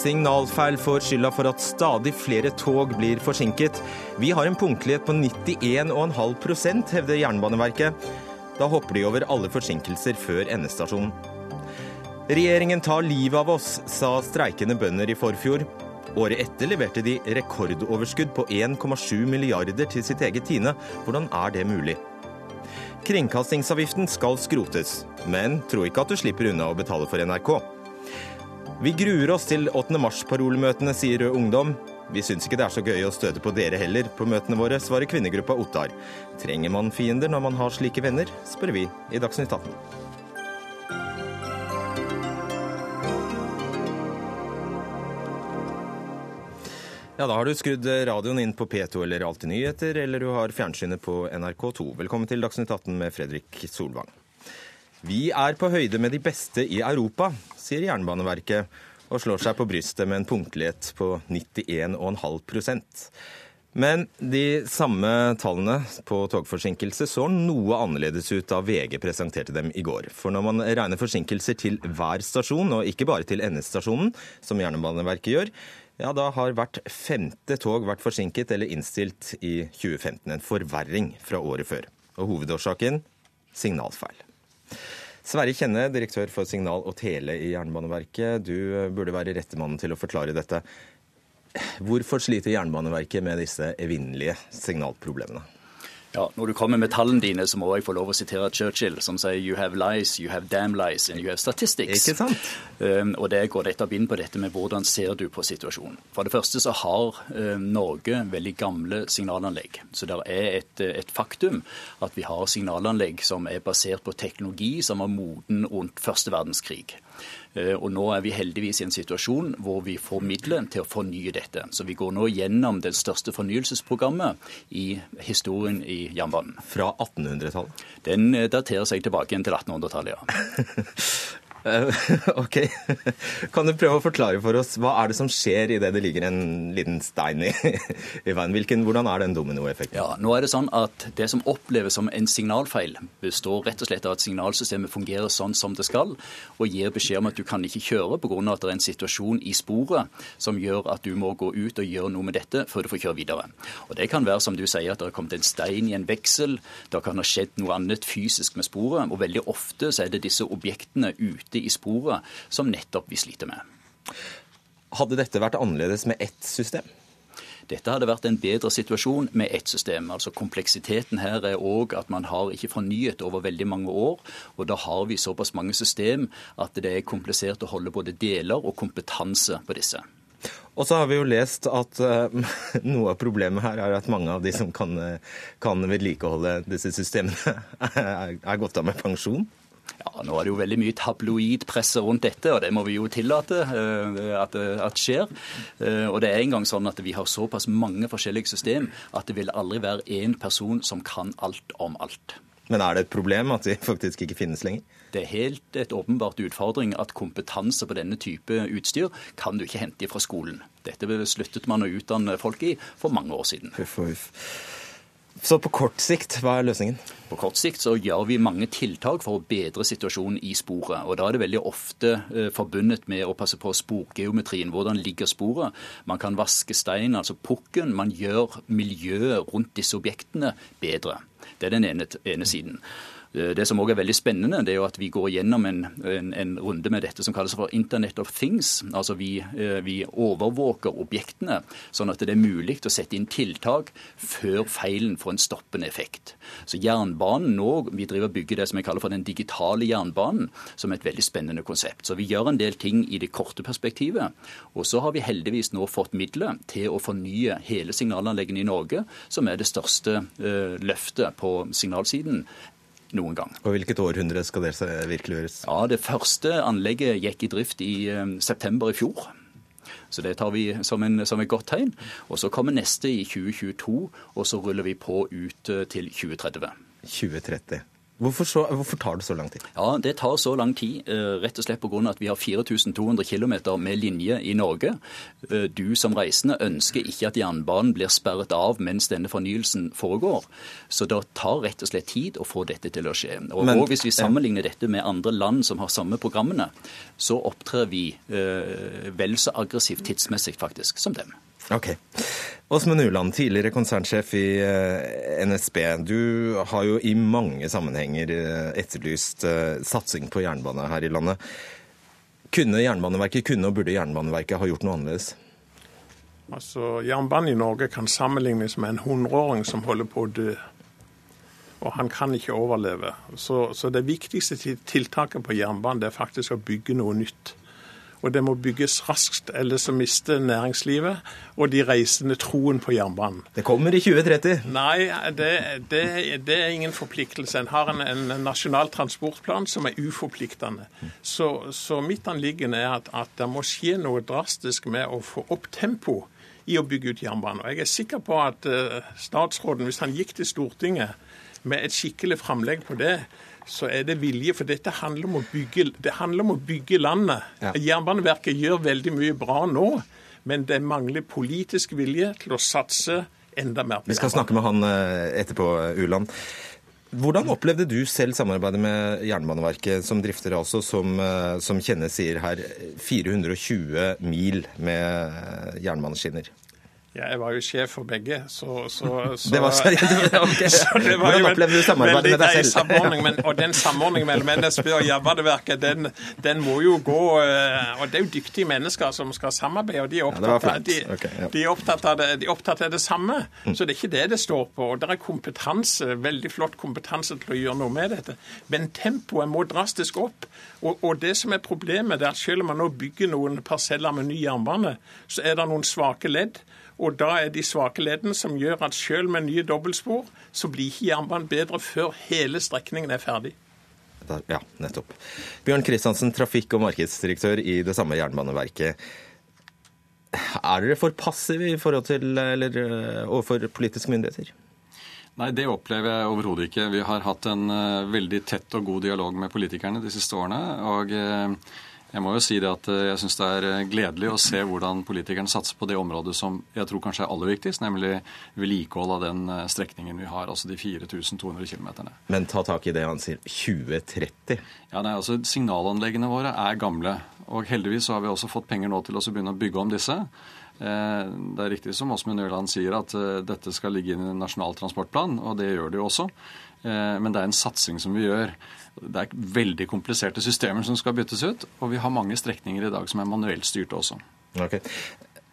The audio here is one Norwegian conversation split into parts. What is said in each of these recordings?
Signalfeil får skylda for at stadig flere tog blir forsinket. Vi har en punktlighet på 91,5% hevder Jernbaneverket. Da hopper de over alle forsinkelser før endestasjonen. Regjeringen tar livet av oss, sa streikende bønder i forfjor. Året etter leverte de rekordoverskudd på 1,7 milliarder til sitt eget Tine. Hvordan er det mulig? Kringkastingsavgiften skal skrotes, men tro ikke at du slipper unna å betale for NRK. Vi gruer oss til 8. mars-parolemøtene, sier Rød Ungdom. Vi syns ikke det er så gøy å støte på dere heller på møtene våre, svarer kvinnegruppa Ottar. Trenger man fiender når man har slike venner, spør vi i Dagsnytt 18. Ja, Da har du skrudd radioen inn på P2 eller Alltid nyheter, eller du har fjernsynet på NRK2. Velkommen til Dagsnytt 18 med Fredrik Solvang. Vi er på høyde med de beste i Europa, sier Jernbaneverket, og slår seg på brystet med en punktlighet på 91,5% Men de samme tallene på togforsinkelse så noe annerledes ut da VG presenterte dem i går. For når man regner forsinkelser til hver stasjon, og ikke bare til endestasjonen, som Jernbaneverket gjør, ja, da har hvert femte tog vært forsinket eller innstilt i 2015. En forverring fra året før. Og hovedårsaken signalfeil. Sverre Kjenne, direktør for signal og tele i Jernbaneverket. Du burde være rettemannen til å forklare dette. Hvorfor sliter Jernbaneverket med disse evinnelige signalproblemene? Ja, Når du kommer med tallene dine, så må jeg få lov å sitere Churchill, som sier 'you have lies, you have damn lies, and you have statistics'. Ikke sant? Um, og det går nettopp inn på dette med hvordan ser du på situasjonen. For det første så har um, Norge veldig gamle signalanlegg. Så det er et, et, faktum at vi har signalanlegg som er basert på teknologi som var moden rundt første verdenskrig. Eh, og nå er vi heldigvis i en situasjon hvor vi får midler til å fornye dette. Så vi går nå gjennom det største fornyelsesprogrammet i historien i jernbanen. Fra 1800-tallet? Den eh, daterer seg tilbake igjen til 1800-tallet, ja. Eh, ok. Kan du prøve å forklare for oss hva er det som skjer idet det ligger en liten stein i, i veien? Hvilken, hvordan er den dominoeffekten? Ja, nå er Det sånn at det som oppleves som en signalfeil, består rett og slett av at signalsystemet fungerer sånn som det skal, og gir beskjed om at du kan ikke kjøre pga. at det er en situasjon i sporet som gjør at du må gå ut og gjøre noe med dette før du får kjøre videre. Og Det kan være som du sier, at det har kommet en stein i en veksel, det kan ha skjedd noe annet fysisk med sporet, og veldig ofte så er det disse objektene ute ute i sporet, som nettopp vi sliter med. Hadde dette vært annerledes med ett system? Dette hadde vært en bedre situasjon med ett system. Altså Kompleksiteten her er òg at man har ikke fornyet over veldig mange år. Og da har vi såpass mange system at det er komplisert å holde både deler og kompetanse på disse. Og så har vi jo lest at uh, noe av problemet her er at mange av de som kan, kan vedlikeholde disse systemene, er, er gått av med pensjon. Ja, Nå er det jo veldig mye tabloidpresse rundt dette, og det må vi jo tillate uh, at, at, skjer. Uh, og det er engang sånn at vi har såpass mange forskjellige system at det vil aldri være én person som kan alt om alt. Men er det et problem at de faktisk ikke finnes lenger? Det er helt et åpenbart utfordring at kompetanse på denne type utstyr kan du ikke hente fra skolen. Dette sluttet man å utdanne folk i for mange år siden. Huff, huff. Så på kort sikt, hva er løsningen? På kort sikt så gjør vi mange tiltak for å bedre situasjonen i sporet. og Da er det veldig ofte eh, forbundet med å passe på sporgeometrien. Hvordan ligger sporet? Man kan vaske stein, altså pukken. Man gjør miljøet rundt disse objektene bedre. Det er den ene, ene siden. Eh, det som òg er veldig spennende, det er jo at vi går gjennom en, en, en runde med dette som kalles for Internet of Things. Altså vi, eh, vi, overvåker objektene, sånn at det er mulig å sette inn tiltak før feilen får en stoppende effekt. Så jernbanen nå, Vi driver og bygger det som jeg kaller for den digitale jernbanen, som er et veldig spennende konsept. Så vi gjør en del ting i det korte perspektivet. Og så har vi heldigvis nå fått midler til å fornye hele signalanleggene i Norge, som er det største uh, løftet på signalsiden noen gang. Og Hvilket århundre skal det virkeliggjøres? Ja, Det første anlegget gikk i drift i eh, september i fjor. Så det tar vi som, en, som et godt tegn. Og Så kommer neste i 2022, og så ruller vi på ut eh, til 2030. 2030. Hvorfor, så, hvorfor, tar det så lang tid? Ja, Det tar så lang tid eh, rett og slett pga. at vi har 4200 km med linje i Norge. Eh, du som reisende ønsker ikke at jernbanen blir sperret av mens denne fornyelsen foregår. Så det tar rett og slett tid å få dette til å skje. Og, Men, og Hvis vi sammenligner dette med andre land som har samme programmene, så opptrer vi eh, vel så aggressivt tidsmessig faktisk som dem. Ok. Åsmund Uland, tidligere konsernsjef i eh, NSB. Du har jo i mange sammenhenger eh, etterlyst eh, satsing på jernbane her i landet. Kunne Jernbaneverket, kunne og burde Jernbaneverket ha gjort noe annerledes? Altså, Jernbanen i Norge kan sammenlignes med en hundreåring som holder på å dø. Og han kan ikke overleve. Så, så det viktigste tiltaket på jernbanen er faktisk å bygge noe nytt og det må bygges raskt, ellers så mister næringslivet og de reisende troen på jernbanen. Det kommer i 2030? Nei, det, det, det er ingen forpliktelse. En har en, en, nasjonal transportplan som er uforpliktende. Så, så mitt anliggende er at, at det må skje noe drastisk med å få opp tempo i å bygge ut jernbanen. Og jeg er sikker på at uh, statsråden, hvis han gikk til Stortinget med et skikkelig framlegg på det, så er det vilje. For dette handler om å bygge, det handler om å bygge landet. Ja. Jernbaneverket gjør veldig mye bra nå, men det mangler politisk vilje til å satse enda mer. Vi skal snakke med han eh, etterpå, Uland. Hvordan opplevde du selv samarbeidet med Jernbaneverket, som drifter altså, som, eh, som kjenner sier her, 420 mil med jernbaneskinner? Ja, jeg var jo sjef for begge, så, så, så Det var så, okay. det var Hvordan opplevde du samarbeidet med deg selv? Men, og den samordningen mellom NSB og Jernbaneverket, den, den, må jo gå eh, Og det er jo dyktige mennesker som skal samarbeide, og de er opptatt, ja, de, okay, ja. de er opptatt, av, det, de er opptatt av det samme. Mm. Så det er ikke det det står på. Og det er kompetanse, veldig flott kompetanse til å gjøre noe med dette. Men tempoet må drastisk opp. Og, og det som er problemet, er at selv om man nå bygger noen parseller med ny jernbane, så er det noen svake ledd. Og da er de svake leddene som gjør at selv med nye dobbeltspor, så blir ikke jernbanen bedre før hele strekningen er ferdig. Ja, nettopp. Bjørn Kristiansen, trafikk- og markedsdirektør i det samme Jernbaneverket. Er dere for passive i forhold til, eller eh, overfor politiske myndigheter? Nei, det opplever jeg overhodet ikke. Vi har hatt en uh, veldig tett og god dialog med politikerne de siste årene. og... Jeg må jo si det at eh, jeg syns det er eh, gledelig å se hvordan politikerne satser på det området som jeg tror kanskje er aller viktigst, nemlig vedlikehold av den eh, strekningen vi har, altså de 4200 km. Men ta tak i det han sier, 2030? Ja, nei, altså Signalanleggene våre er gamle. Og heldigvis så har vi også fått penger nå til å begynne å bygge om disse. Det er riktig som Åsmund Øland sier, at dette skal ligge inn i Nasjonal transportplan, og det gjør det jo også. Men det er en satsing som vi gjør. Det er veldig kompliserte systemer som skal byttes ut, og vi har mange strekninger i dag som er manuelt styrte også. Ok.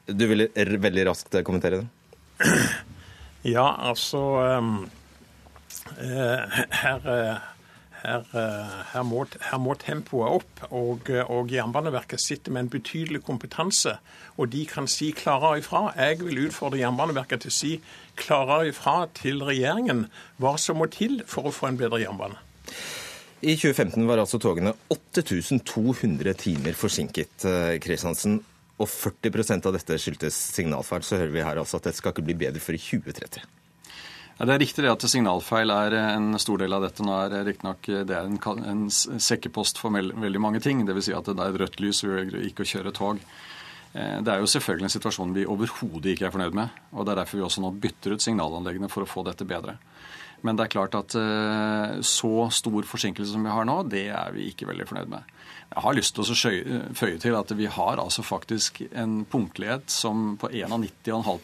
Du vil veldig raskt kommentere det? Ja, altså um, her, her, her, må, her, må, tempoet opp. Og, og, Jernbaneverket sitter med en betydelig kompetanse, og de kan si klarere ifra. Jeg vil utfordre Jernbaneverket til å si klarere ifra til regjeringen hva som må til for å få en bedre jernbane. I 2015 var altså togene 8200 timer forsinket, Kristiansen. Eh, og 40% av dette skyldtes signalfeil. Så hører vi her altså at dette skal ikke bli bedre før i 2030. Ja, det er riktig det at signalfeil er en stor del av dette. Nå er riktignok det er en, en sekkepost for veldig mange ting. Dvs. Si at det er et rødt lys og ikke å kjøre tog. Eh, det er jo selvfølgelig en situasjon vi overhodet ikke er fornøyd med. og Det er derfor vi også nå bytter ut signalanleggene for å få dette bedre. Men det er klart at eh, så stor forsinkelse som vi har nå, det er vi ikke veldig fornøyd med. Jeg har lyst til å føye til at vi har altså faktisk en punktlighet som på 91,5 og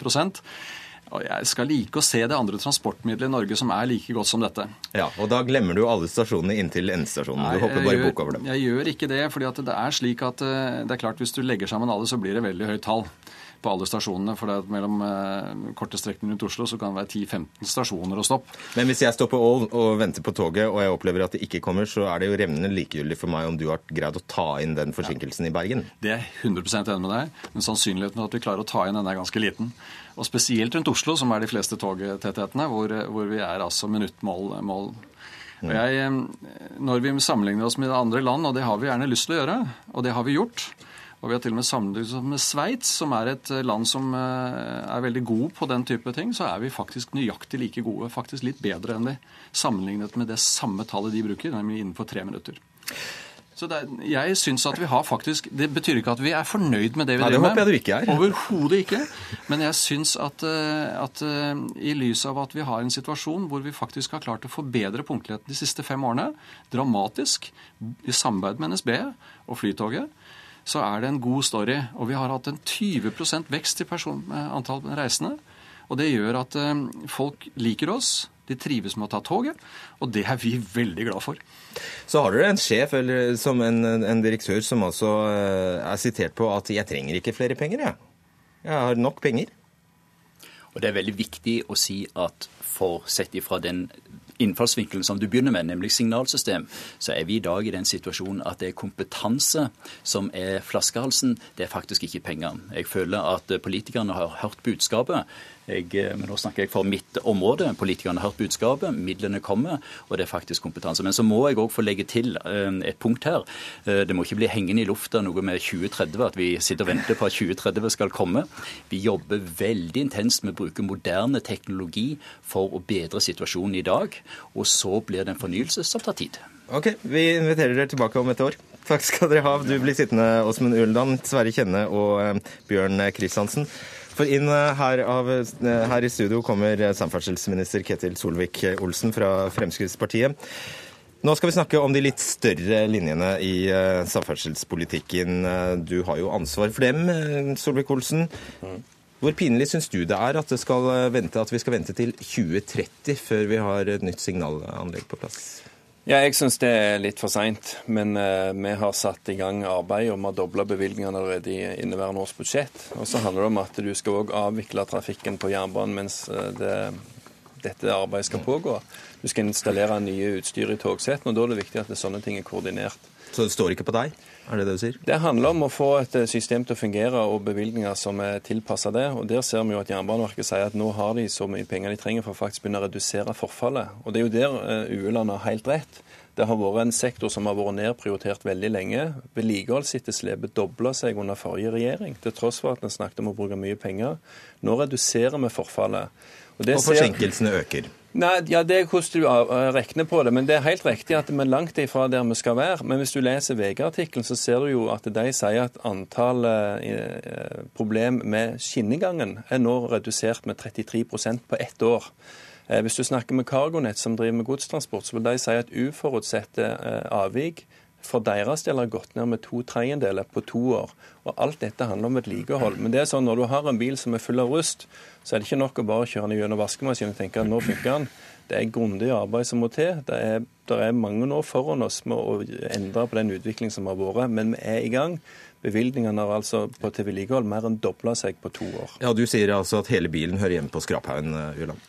jeg skal like å se det andre transportmiddelet i Norge som er like godt som dette. Ja, Og da glemmer du alle stasjonene inntil endestasjonen. Du hopper bare bok over dem. Jeg gjør ikke det, fordi det er slik at eh, det er klart hvis du legger sammen alle, så blir det veldig høyt tall på alle stasjonene. For det er mellom eh, korte strekninger rundt Oslo så kan det være 10-15 stasjoner å stoppe. Men hvis jeg står på Ål og venter på toget, og jeg opplever at det ikke kommer, så er det jo revnende likegyldig for meg om du har greid å ta inn den forsinkelsen ja. i Bergen? Det er jeg 100 enig med deg. Men sannsynligheten for at vi klarer å ta inn den er ganske liten. Og spesielt rundt Oslo, som er de fleste togtethetene, hvor, hvor vi er altså minuttmål. Mål. Og jeg, eh, når vi sammenligner oss med andre land, og det har vi gjerne lyst til å gjøre, og det har vi gjort, Og vi har til og med sammenlignet oss med Sveits, som er et land som er veldig god på den type ting. Så er vi faktisk nøyaktig like gode, faktisk litt bedre enn de, sammenlignet med det samme tallet de bruker, nemlig innenfor tre minutter. Så er, jeg synes at vi har faktisk Det betyr ikke at vi er fornøyd med det vi driver med. Det håper jeg du ikke er. Overhodet ikke. Men jeg syns at, eh, at, eh, i lys av at vi har en situasjon hvor vi faktisk har klart å forbedre punktligheten de siste fem årene, dramatisk, i samarbeid med NSB og Flytoget, så er det en god story. Og vi har hatt en 20% vekst i person, eh, antall reisende. Og det gjør at folk liker oss. De trives med å ta toget, og det er vi veldig glad for. Så har dere en sjef eller som en, en direktør som altså eh, er sitert på at 'jeg trenger ikke flere penger', jeg. Jeg har nok penger. Og Det er veldig viktig å si at for sett ifra den innfallsvinkelen som du begynner med, nemlig signalsystem, så er vi i dag i den situasjonen at det er kompetanse som er flaskehalsen. Det er faktisk ikke penger. Jeg føler at politikerne har hørt budskapet. Jeg, eh, men nå snakker jeg for mitt område. Politikerne har hørt budskapet, midlene kommer, og det er faktisk kompetanse. Men så må jeg òg få legge til eh, et punkt her. Eh, det må ikke bli hengende i lufta noe med 2030, at vi sitter og venter på at 2030 skal komme. Vi jobber veldig intenst med å bruke moderne teknologi for å bedre situasjonen i dag. Og så blir det en fornyelse som tar tid. Ok, Vi inviterer dere tilbake om et år. Takk skal dere ha. Du blir sittende, Åsmund Uldan, Sverre Kjenne og Bjørn Kristiansen. For inn eh, her, av, eh, her i studio kommer eh, samferdselsminister Ketil Solvik-Olsen fra Fremskrittspartiet. Nå skal vi snakke om de litt større linjene i samferdselspolitikken. Du har jo ansvar for dem, Solvik-Olsen. Hvor pinlig syns du det er at, det vente, at vi skal vente til 2030 før vi har et nytt signalanlegg på plass? Ja, Jeg syns det er litt for seint. Men uh, vi har satt i gang arbeid og vi har dobla bevilgningene allerede i inneværende års budsjett. Og så handler det om at du skal òg avvikle trafikken på jernbanen mens uh, det, dette arbeidet skal pågå. Du skal installere nye utstyr i togsettene, og da er det viktig at det sånne ting er koordinert. Så det står ikke på deg? Er det det du sier? Det handler om å få et eh, system til å fungere og bevilgninger som er tilpassa det. Og Der ser vi jo at Jernbaneverket sier at nå har de så mye penger de trenger for å faktisk begynne å redusere forfallet. Og Det er jo der eh, Ueland har helt rett. Det har vært en sektor som har vært nedprioritert veldig lenge. Vedlikeholdsetterslepet dobla seg under forrige regjering, til tross for at en snakket om å bruke mye penger. Nå reduserer vi forfallet. Og, og forsinkelsene øker? Nei, ja, Det er hvordan du uh, regner på det. men Det er helt riktig at vi er langt ifra der vi skal være. Men hvis du leser VG-artikkelen, så ser du jo at de sier at antallet eh, problem med skinnegangen er nå redusert med 33% på ett år. Eh, hvis du snakker med Cargonet, som driver med godstransport, så vil de si at uforutsette avvik for deres del har gått ned med to tredjedeler på to år. Og Alt dette handler om vedlikehold. Men det er sånn når du har en bil som er full av rust, så er det ikke nok å bare kjøre den gjennom vaskemaskinen og tenke at nå funker den. Det er grundig arbeid som må til. Det er, det er mange år foran oss med å endre på den utviklingen som har vært, men vi er i gang. Bevilgningene har altså på til vedlikehold mer enn dobla seg på to år. Ja, Du sier altså at hele bilen hører hjemme på skraphaugen, Uland?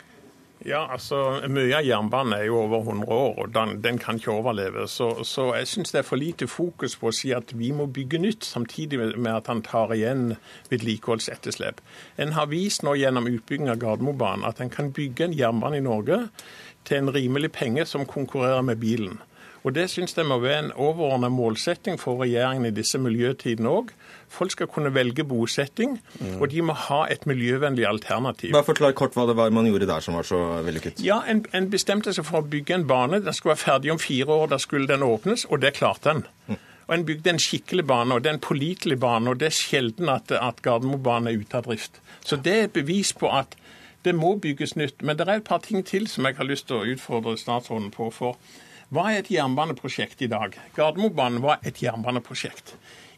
Ja, altså Mye av jernbanen er jo over 100 år, og den, den kan ikke overleve. Så, så jeg syns det er for lite fokus på å si at vi må bygge nytt, samtidig med at han tar igjen vedlikeholdsetterslep. En har vist nå gjennom utbygging av Gardermobanen at en kan bygge en jernbane i Norge til en rimelig penge som konkurrerer med bilen. Og Det syns jeg må være en overordnet målsetting for regjeringen i disse miljøtidene òg. Folk skal kunne velge bosetting, mm. og de må ha et miljøvennlig alternativ. Bare Forklar kort hva det var man gjorde der som var så vellykket. Ja, En, en bestemte seg for å bygge en bane. Den skulle være ferdig om fire år. Da skulle den åpnes, og det klarte den. Mm. Og En bygde en skikkelig bane, og det er en pålitelig bane. og Det er sjelden at, at Gardermobanen er ute av drift. Så det er et bevis på at det må bygges nytt. Men det er et par ting til som jeg har lyst til å utfordre statsråden på. for hva er et jernbaneprosjekt i dag? Gardermobanen var et jernbaneprosjekt.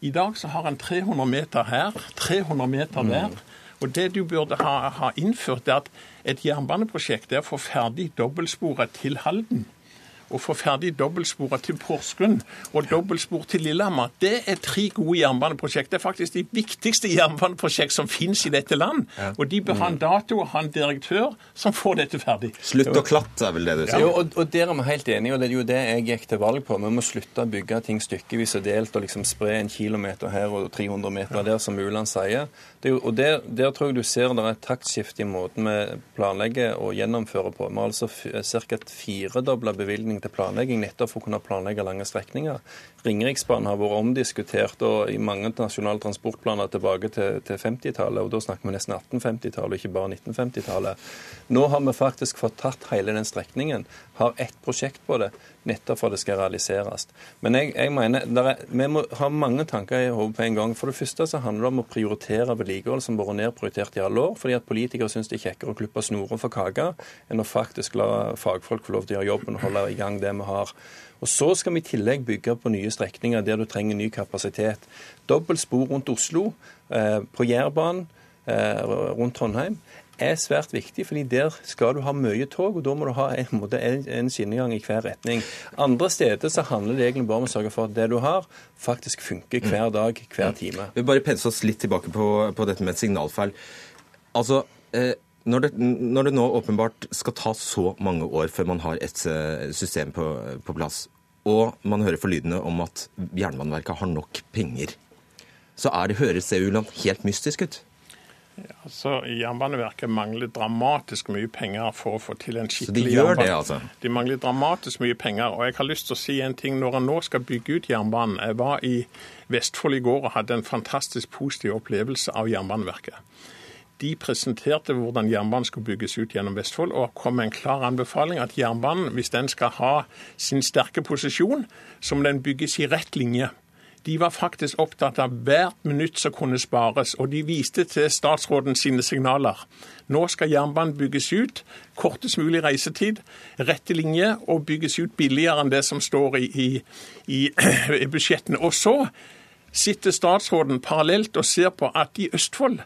I dag så har en 300 meter her, 300 meter mm. der. Og det du burde ha, ha innført, er at et jernbaneprosjekt er å få ferdig dobbeltsporet til Halden å få ferdig dobbeltsporet til Porsgrunn og dobbeltspor til Lillehammer. Det er tre gode jernbaneprosjekt. Det er faktisk de viktigste jernbaneprosjekt som finnes i dette land. Og de bør ha en dato og ha en direktør som får dette ferdig. Slutt å klatte, er vel det du sier. Ja, og, og der er vi helt enige, og det er jo det jeg gikk til valg på. Vi må slutte å bygge ting stykkevis og delt og liksom spre en kilometer her og 300 meter der, som Uland sier. Jo, og der, der, tror jeg du ser det er et taktskifte i måten vi planlegger og gjennomfører på. Vi har altså ca. firedobla bevilgninger til planlegging nettopp for å kunne planlegge lange strekninger. Ringeriksbanen har vært omdiskutert og i mange nasjonale transportplaner tilbake til, til 50-tallet, og da snakker vi nesten 1850-tallet, ikke bare 1950-tallet. Nå har vi faktisk fått tatt hele den strekningen, har ett prosjekt på det, nettopp for at det skal realiseres. Men jeg, jeg mener, er, vi må ha mange tanker i hodet på en gang. For det første så handler det om å prioritere vedlikehold som har vært nedprioritert i alle år, fordi at politikere syns det er kjekkere å klippe snorer for kaka enn å faktisk la fagfolk få lov til å gjøre jobben og holde i gang det vi har. Og Så skal vi i tillegg bygge på nye strekninger der du trenger ny kapasitet. Dobbelt spor rundt Oslo, eh, på Jærbanen, eh, rundt Trondheim er svært viktig, fordi der skal du ha mye tog, og da må du ha en, en skinnegang i hver retning. Andre steder så handler det egentlig bare om å sørge for at det du har, faktisk funker hver dag, hver time. Vi bare pense oss litt tilbake på, på dette med signalfeil. Altså, eh, når, det, når, det, nå åpenbart skal ta så mange år før man har et eh, system på, på plass, og man hører forlydende om at Jernbaneverket har nok penger, så er det, høres det jo helt mystisk ut? Ja, så Jernbaneverket mangler dramatisk mye penger for å få til en skikkelig jernbane. Så de gjør det, altså? De mangler dramatisk mye penger. Og jeg har lyst til å si en ting. Når en nå skal bygge ut jernbanen Jeg var i Vestfold i går og hadde en fantastisk positiv opplevelse av Jernbaneverket. De presenterte hvordan jernbanen skulle bygges ut gjennom Vestfold, og kom med en klar anbefaling at jernbanen, hvis den skal ha sin sterke posisjon, så må den bygges i rett linje. De var faktisk opptatt av hvert minutt som kunne spares, og de viste til statsråden sine signaler. Nå skal jernbanen bygges ut, kortest mulig reisetid, rette linje, og bygges ut billigere enn det som står i, i, i, i budsjettene. Og så sitter statsråden parallelt og ser på at i Østfold,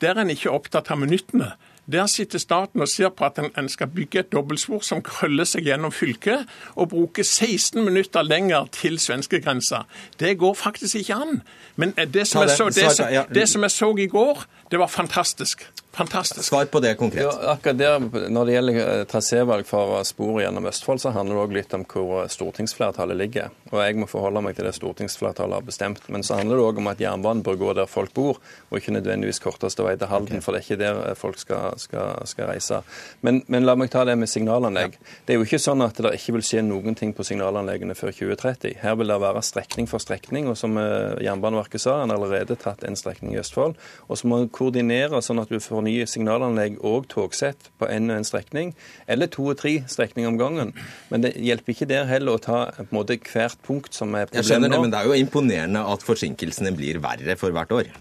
der er en ikke opptatt av minuttene. Der sitter staten og ser på at en, skal bygge et dobbeltspor som krøller seg gjennom fylket, og bruke 16 minutter lenger til svenskegrensa. Det går faktisk ikke an. Men det som, jeg så, det, som, det som jeg så i går, det var fantastisk. Fantastisk. Svar på det konkret. Ja, akkurat der, Når det gjelder eh, trasévalg for sporet gjennom Østfold, så handler det òg litt om hvor stortingsflertallet ligger. Og jeg må forholde meg til det stortingsflertallet har bestemt. Men så handler det òg om at jernbanen bør gå der folk bor, og ikke nødvendigvis korteste vei til Halden. Okay. For det er ikke der eh, folk skal, skal, skal reise. Men, men, la meg ta det med signalanlegg. Ja. Det er jo ikke sånn at det ikke vil skje noen ting på signalanleggene før 2030. Her vil det være strekning for strekning, og som eh, Jernbaneverket sa, en har allerede tatt en strekning i Østfold. Og så må en koordinere sånn at du får nye signalanlegg og togsett på en og en strekning, eller to og tre strekninger om gangen. Men det hjelper ikke der heller å ta på en måte hvert punkt som er problemet Jeg skjønner det, men det er jo imponerende at forsinkelsene blir verre for hvert år.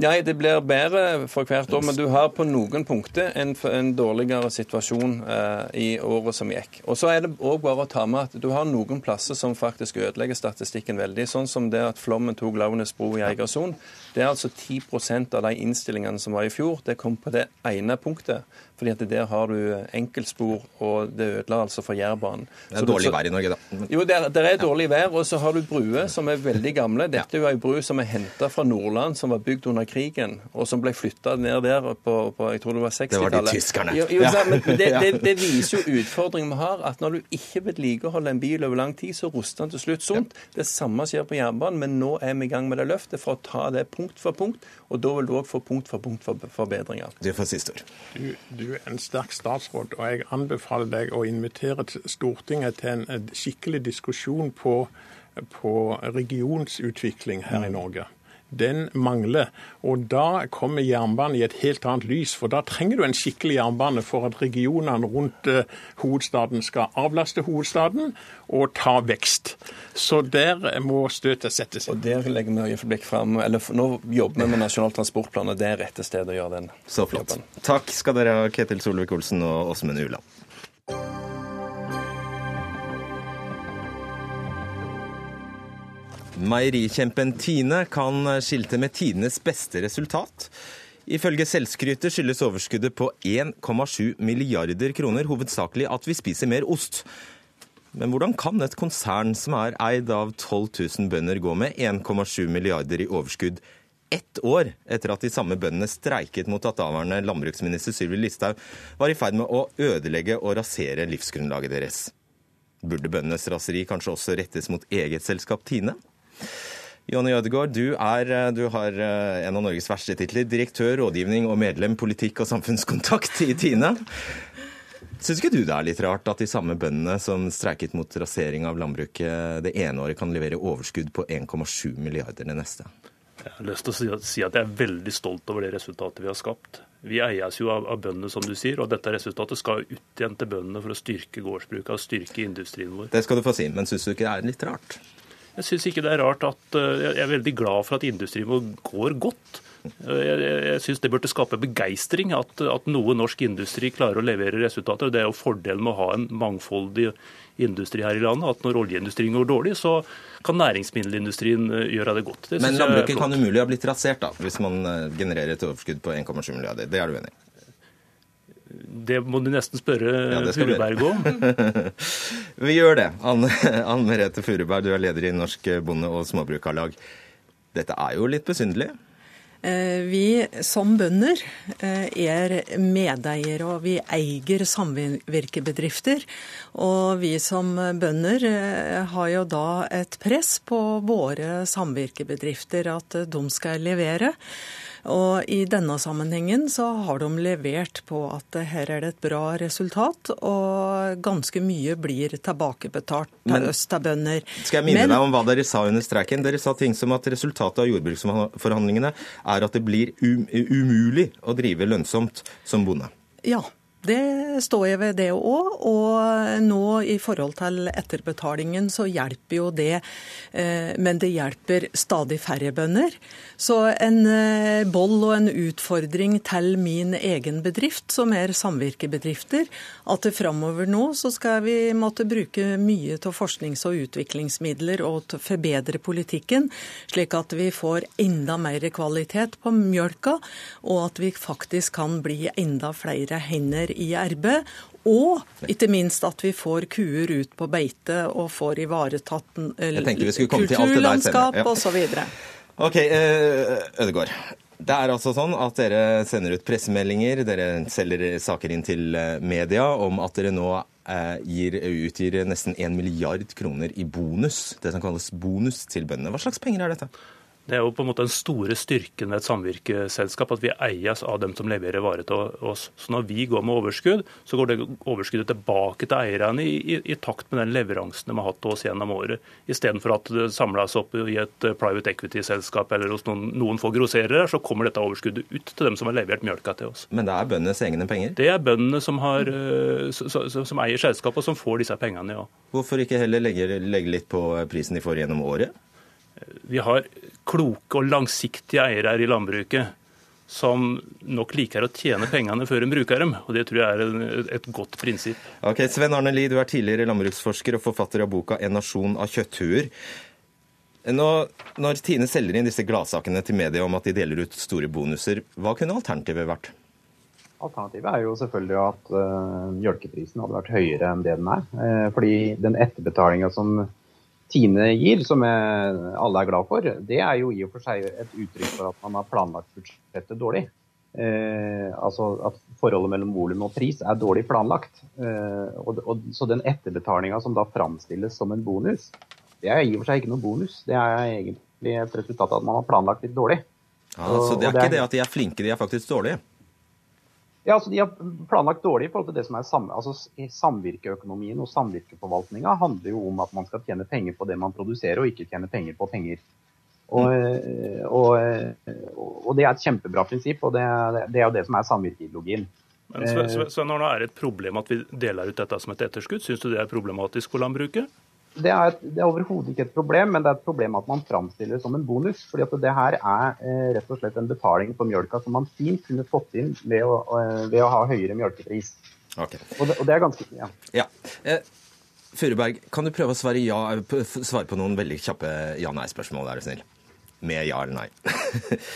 Ja, det blir bedre for hvert år, men du har på noen punkter en, en dårligere situasjon eh, i året som gikk. Og så er det òg bare å ta med at du har noen plasser som faktisk ødelegger statistikken veldig. Sånn som det at flommen tok Launes bro i Eigersund. Det er altså 10% av de innstillingene som var i fjor. Det kom på det ene punktet fordi at der har du enkeltspor, og det ødela altså for Jærbanen. Det er dårlig vær i Norge, da. Jo, det er, det er dårlig vær, og så har du bruer som er veldig gamle. Dette er jo ei bru som er henta fra Nordland, som var bygd under krigen, og som ble flytta ned der på, på, jeg tror det var 60-tallet. Det var de tyskerne. Jo, jo, så, men det, det, det, viser jo utfordringen vi har, at når du ikke vedlikeholder en bil over lang tid, så ruster den til slutt sunt. Det samme skjer på jernbanen, men nå er vi i gang med det løftet for å ta det punkt for punkt, og da vil du òg få punkt for punkt for forbedringer. Det får siste ord. Du, du er en sterk statsråd, og jeg anbefaler deg å invitere Stortinget til en skikkelig diskusjon på, på regionsutvikling her i Norge den mangler. Og da kommer jernbanen i et helt annet lys. For da trenger du en skikkelig jernbane for at regionene rundt uh, hovedstaden skal avlaste hovedstaden og ta vekst. Så der må støtet settes inn. Og der legger vi øyeblikk fram, eller Nå jobber vi med Nasjonal transportplan, og det er rette stedet å gjøre den Så flott. Jobben. Takk skal dere ha, Ketil Solvik-Olsen og Åsmund Uland. Meierikjempen Tine kan skilte med tidenes beste resultat. Ifølge selvskrytet skyldes overskuddet på 1,7 milliarder kroner hovedsakelig at vi spiser mer ost. Men hvordan kan et konsern som er eid av 12 000 bønder gå med 1,7 milliarder i overskudd ett år etter at de samme bøndene streiket mot at daværende landbruksminister Sylvi Listhaug var i ferd med å ødelegge og rasere livsgrunnlaget deres? Burde bøndenes raseri kanskje også rettes mot eget selskap Tine? Jonny Ødegaard, du, er, eh, du, har eh, en av Norges verste titler. Direktør, rådgivning og medlem politikk og samfunnskontakt i Tine. Syns ikke du det er litt rart at de samme bøndene som streiket mot rasering av landbruket det ene året, kan levere overskudd på 1,7 milliarder det neste? Jeg har lyst til å si at jeg er veldig stolt over det resultatet vi har skapt. Vi eies jo av, av bøndene, som du sier, og dette resultatet skal ut igjen til bøndene for å styrke gårdsbruket og styrke industrien vår. Det skal du få si, men syns du ikke det er litt rart? Jeg syns ikke det er rart at eh, Jeg er veldig glad for at industrien vår går godt. Eh, jeg, jeg syns det burde skape begeistring at, at, noe norsk industri klarer å levere resultater. Det er jo fordelen med å ha en mangfoldig industri her i landet. At når oljeindustrien går dårlig, så kan næringsmiddelindustrien eh, gjøre det godt. Det Men landbruket kan umulig ha blitt rasert da, hvis man genererer et overskudd på 1,7 milliarder. Det er du enig i? Det må du nesten spørre ja, Furuberg om. vi gjør det. Anne, Anne Merete Furuberg, du er leder i Norsk Bonde- og Småbrukarlag. Dette er jo litt besynderlig? Eh, vi som bønder eh, er medeiere, og vi eier samvirkebedrifter. Og vi som bønder eh, har jo da et press på våre samvirkebedrifter at de skal levere. Og I denne sammenhengen så har de levert på at her er det et bra resultat, og ganske mye blir tilbakebetalt til oss til bønder. Skal jeg minne Men, deg om hva dere sa under streiken? Dere sa ting som at resultatet av jordbruksforhandlingene er at det blir um, umulig å drive lønnsomt som bonde. Ja, det står jeg ved det òg. Og nå i forhold til etterbetalingen så hjelper jo det. Eh, men det hjelper stadig færre bønder. Så en eh, boll og en utfordring til min egen bedrift, som er samvirkebedrifter, at framover nå så skal vi måtte bruke mye til forsknings- og utviklingsmidler og forbedre politikken, slik at vi får enda mer kvalitet på mjølka, og at vi faktisk kan bli enda flere hender i erbe. Og ikke minst at vi får kuer ut på beite og får ivaretatt kulturlandskap ja. osv. Ok, eh, Ødegård. Det er altså sånn at dere sender ut pressemeldinger, dere selger saker inn til eh, media om at dere nå eh, gir, utgir nesten 1 milliard kroner i bonus, det som kalles bonus til bøndene. Hva slags penger er dette? Det er jo på en måte den store styrken ved et samvirkeselskap, at vi eies av dem som leverer varer til oss. Så når vi går med overskudd, så går det overskuddet tilbake til eierne i, i, i takt med den leveransen de har hatt til oss gjennom året. Istedenfor at det samles opp i et private equity-selskap eller hos noen, noen få grosserere, så kommer dette overskuddet ut til dem som har levert mjølka til oss. Men det er bøndenes egne penger? Det er bøndene som, har, eh, som, som eier selskapet, og som får disse pengene, ja. Hvorfor ikke heller legge, legge litt på prisen de får gjennom året? Vi har kloke og langsiktige eiere her i landbruket som nok liker å tjene pengene før en bruker dem. og Det tror jeg er et godt prinsipp. Ok, Sven Arne Lie, du er tidligere landbruksforsker og forfatter av boka 'En nasjon av kjøtthuer'. Nå, når Tine selger inn disse gladsakene til media om at de deler ut store bonuser, hva kunne alternativet vært? Alternativet er jo selvfølgelig at uh, mjølkeprisen hadde vært høyere enn det den er. Uh, fordi den etterbetalinga som Tine gir, som alle er glad for, det er jo i og for seg et uttrykk for at man har planlagt budsjettet dårlig. Eh, altså at forholdet mellom volum og pris er dårlig planlagt. Eh, og, og, så den etterbetalinga som da framstilles som en bonus, det er i og for seg ikke noe bonus. Det er egentlig et resultat av at man har planlagt litt dårlig. Ja, så det er ikke det at de er flinke, de er faktisk dårlige? Ja, altså De har planlagt dårlig i forhold til det som er sam, altså Samvirkeøkonomien og samvirkeforvaltninga handler jo om at man skal tjene penger på det man produserer, og ikke tjene penger på penger. Og, mm. og, og det er et kjempebra prinsipp, og det, det er jo det som er samvirkeideologien. Men Sven, når det er et problem at vi deler ut dette som et etterskudd, syns du det er problematisk for landbruket? Det er, et, er overhodet ikke et problem, men det er et problem at man framstiller det som en bonus. fordi at det her er eh, rett og slett en betaling på mjølka som man fint kunne fått inn ved å, eh, ved å ha høyere mjølkepris. Okay. Og, det, og, det, er ganske Ja. ja. Eh, Furuberg, kan du prøve å svare, ja, svare på noen veldig kjappe ja-nei-spørsmål, er du snill? Med ja eller nei.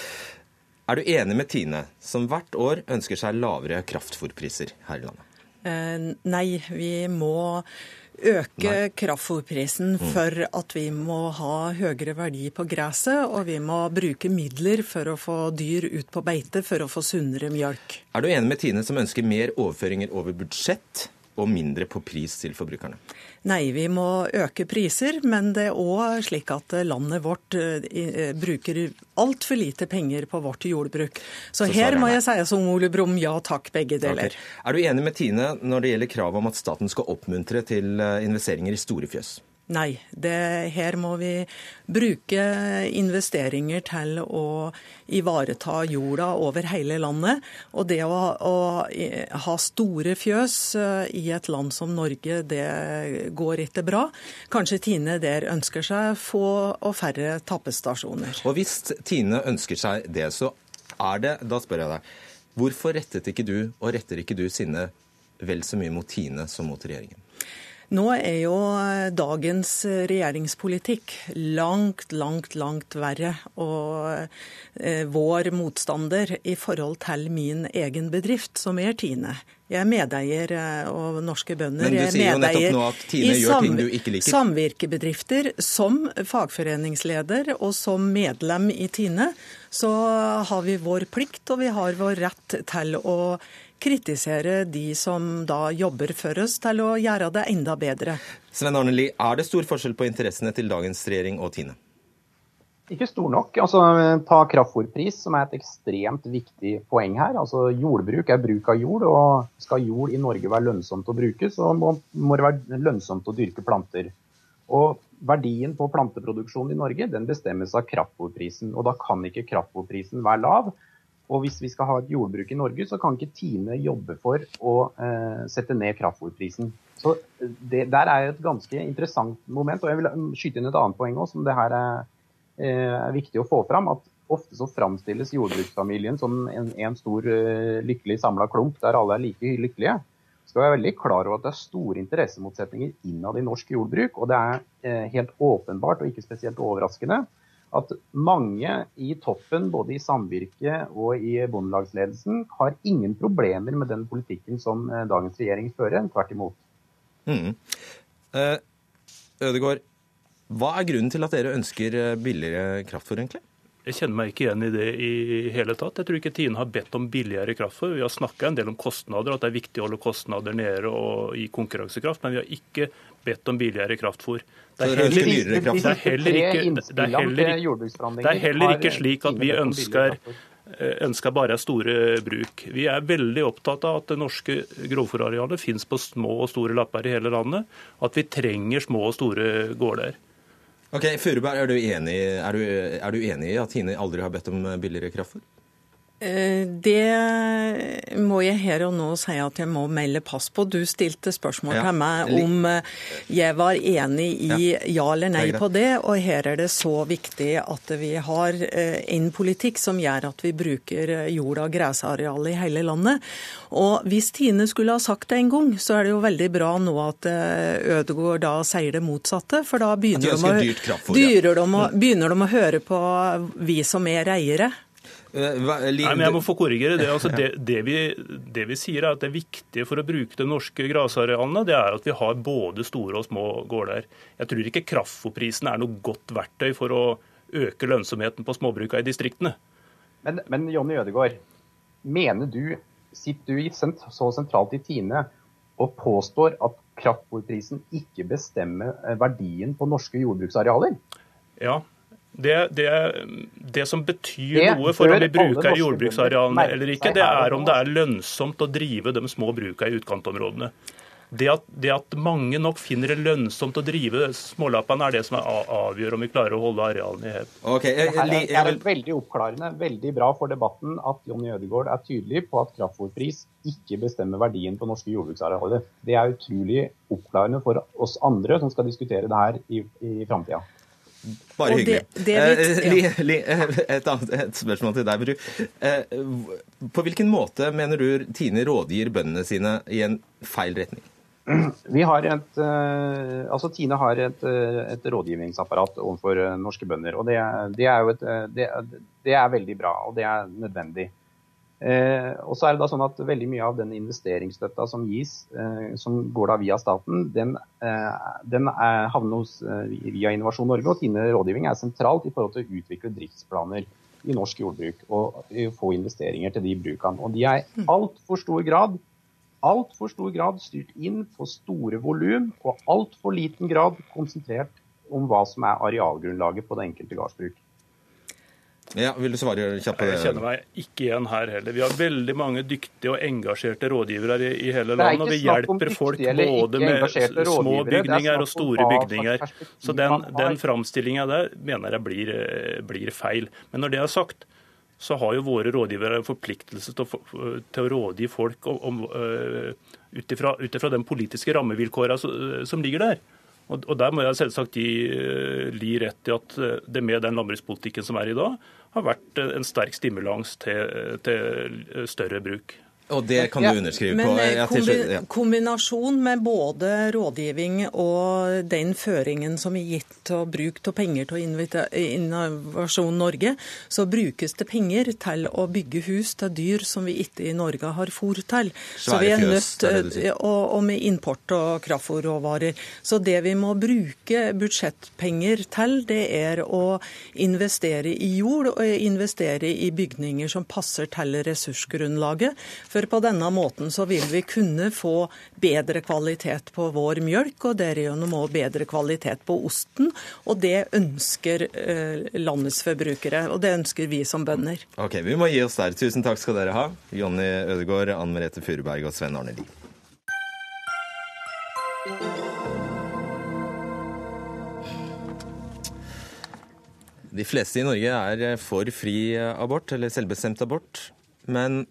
er du enig med Tine, som hvert år ønsker seg lavere kraftfôrpriser her i landet? Eh, nei, vi må øke kraftfôrprisen mm. for at vi må ha høyere verdi på gresset, og vi må bruke midler for å få dyr ut på beite for å få sunnere mjølk. Er du enig med Tine som ønsker mer overføringer over budsjett og mindre på pris til forbrukerne? Nei, vi må øke priser, men det er òg slik at landet vårt uh, bruker altfor lite penger på vårt jordbruk. Så, Så her må jeg si som Ole Brumm, ja takk, begge deler. Okay. Er du enig med Tine når det gjelder kravet om at staten skal oppmuntre til investeringer i store fjøs? Nei, det, her må vi bruke investeringer til å ivareta jorda over hele landet. Og det å, å ha store fjøs eh, i et land som Norge, det går ikke bra. Kanskje Tine der ønsker seg få og færre tappestasjoner. Og hvis Tine ønsker seg det, så er det Da spør jeg deg. Hvorfor rettet ikke du, og retter ikke du sinne vel så mye mot Tine som mot regjeringen? Nå er jo dagens regjeringspolitikk langt, langt, langt verre. Og eh, vår motstander i forhold til min egen bedrift, som er Tine. Jeg er medeier eh, og norske bønder. Men du sier jo nettopp nå at Tine gjør ting du ikke liker. Samvirkebedrifter, som fagforeningsleder og som medlem i Tine, så har vi vår plikt og vi har vår rett til å kritisere de som da jobber for oss, til å gjøre det enda bedre. Sven Arne Lie, er det stor forskjell på interessene til dagens regjering og Tine? Ikke stor nok. Altså, ta kraftfôrpris, som er et ekstremt viktig poeng her. Altså, jordbruk er bruk av jord, og skal jord i Norge være lønnsomt å bruke, så må, må det være lønnsomt å dyrke planter. Og Verdien på planteproduksjonen i Norge den bestemmes av kraftfôrprisen. og Da kan ikke kraftfôrprisen være lav. Og hvis vi skal ha et jordbruk i Norge, så kan ikke Tine jobbe for å eh, sette ned kraftfôrprisen. Så det der er et ganske interessant moment. Og jeg vil skyte inn et annet poeng også, som det her er, eh, er viktig å få fram. At ofte så framstilles jordbruksfamilien som en, en stor uh, lykkelig samla klump der alle er like lykkelige. Skal være veldig klar over at det er store interessemotsetninger innad i norsk jordbruk. Og det er eh, helt åpenbart og ikke spesielt overraskende at mange i toppen, både i samvirket og i bondelagsledelsen, har ingen problemer med den politikken som eh, dagens regjering fører. Tvert imot. Mm. Eh, Ødegård, hva er grunnen til at dere ønsker eh, billigere kraftfôr, egentlig? Jeg kjenner meg ikke igjen i det i hele tatt. Jeg tror ikke Tine har bedt om billigere kraftfôr. Vi har snakka en del om kostnader, at det er viktig å holde kostnader nede og i konkurransekraft. Men vi har ikke bedt om billigere kraftfôr. Det er heller, det er heller ikke, det er heller, det er heller ikke slik at vi ønsker eh, ønsker bare store bruk. Vi er veldig opptatt av at det norske grovfòrarealet finnes på små og store lapper i hele landet. At vi trenger små og store gårder. Ok, Furuberg, er, er, er du enig i at Tine aldri har bedt om billigere kraftfôr? Eh, det må jeg her og nå si at jeg må melde pass på. Du stilte spørsmål ja. til meg om eh, jeg var enig i ja, ja eller nei på det. Og her er det så viktig at vi har eh, en politikk som gjør at vi bruker jord- og gressarealet i hele landet. Og hvis Tine skulle ha sagt det en gang, så er det jo veldig bra nå at Ødegaard da sier det motsatte. For da begynner de, å, begynner de å høre på vi som er eiere. Eh, Nei, men jeg må få korrigere det. Altså, det, det, vi, det, vi, sier er at det viktige for å bruke de norske grasarealene, det er at vi har både store og små gårder. Jeg tror ikke kraftfôrprisen er noe godt verktøy for å øke lønnsomheten på småbruka i distriktene. Men, men Jonny Ødegaard, mener du, sitter du i, så sentralt i Tine og påstår at kraftfôrprisen ikke bestemmer eh, verdien på norske jordbruksarealer? Ja, det, det, det, som betyr det noe for om vi bruker jordbruksarealene eller ikke, det er om det er lønnsomt å drive de små brukene i utkantområdene. Det at, det at, mange nok finner det lønnsomt å drive smålappene, er det som er avgjør om vi klarer å holde arealene i hev. Okay, jeg, jeg, jeg, det er veldig oppklarende, veldig bra for debatten at Jonny Ødegaard er tydelig på at kraftfôrpris ikke bestemmer verdien på norske jordbruksarealer. Det er utrolig oppklarende for oss andre som skal diskutere det her i, i framtida. Bare og hyggelig. Det, det litt, eh, ja. li, et, annet, et spørsmål til deg, Bru. Eh, på hvilken måte mener du Tine rådgir bøndene sine i en feil retning? Vi har et, eh, altså Tine har et, et rådgivningsapparat overfor norske bønder. og det, det er jo et, det, det er veldig bra, og det er nødvendig. Eh, og så er det da sånn at Veldig mye av den investeringsstøtta som gis, eh, som går da via staten, den, eh, den er, havner hos, eh, via Innovasjon Norge. Og Tine rådgivning er sentralt i forhold til å utvikle driftsplaner i norsk jordbruk og få investeringer til de brukene. Og de er i altfor stor grad altfor stor grad styrt inn på store volum, og altfor liten grad konsentrert om hva som er arealgrunnlaget på det enkelte gardsbruk. Ja, vil du svare kjapt på det? Jeg kjenner meg ikke igjen her heller. Vi har veldig mange dyktige og engasjerte rådgivere i, i hele landet. Og vi hjelper folk både med små bygninger og store bygninger. Så den, den framstillinga der mener jeg blir, eh, blir, feil. Men når det er sagt, så har jo våre rådgivere en forpliktelse til å, til å rådgi folk uh, ut ifra den politiske rammevilkåra som ligger der. Og, Der må jeg selvsagt gi uh, Li rett i at det med den landbrukspolitikken som er i dag, har vært en sterk stimulans til, til større bruk. Og det kan du underskrive på. Men kombi ja. kombinasjon med både rådgivning og den føringen som er gitt til bruk av penger til Innovasjon Norge, så brukes det penger til å bygge hus til dyr som vi ikke i Norge har fôr til. Så vi er nødt og, og med import av kraftfôrråvarer. Så det vi må bruke budsjettpenger til, det er å investere i jord og investere i bygninger som passer til ressursgrunnlaget. For på denne måten så vil vi kunne få bedre kvalitet på vår mjølk, og derigjennom òg bedre kvalitet på osten. Og det ønsker eh, landets forbrukere, og det ønsker vi som bønder. Ok, Vi må gi oss der. Tusen takk skal dere ha. Jonny Ødegaard, Ann Merete Furuberg og Sven Arne Lie. De fleste i Norge er for fri abort, eller selvbestemt abort. Men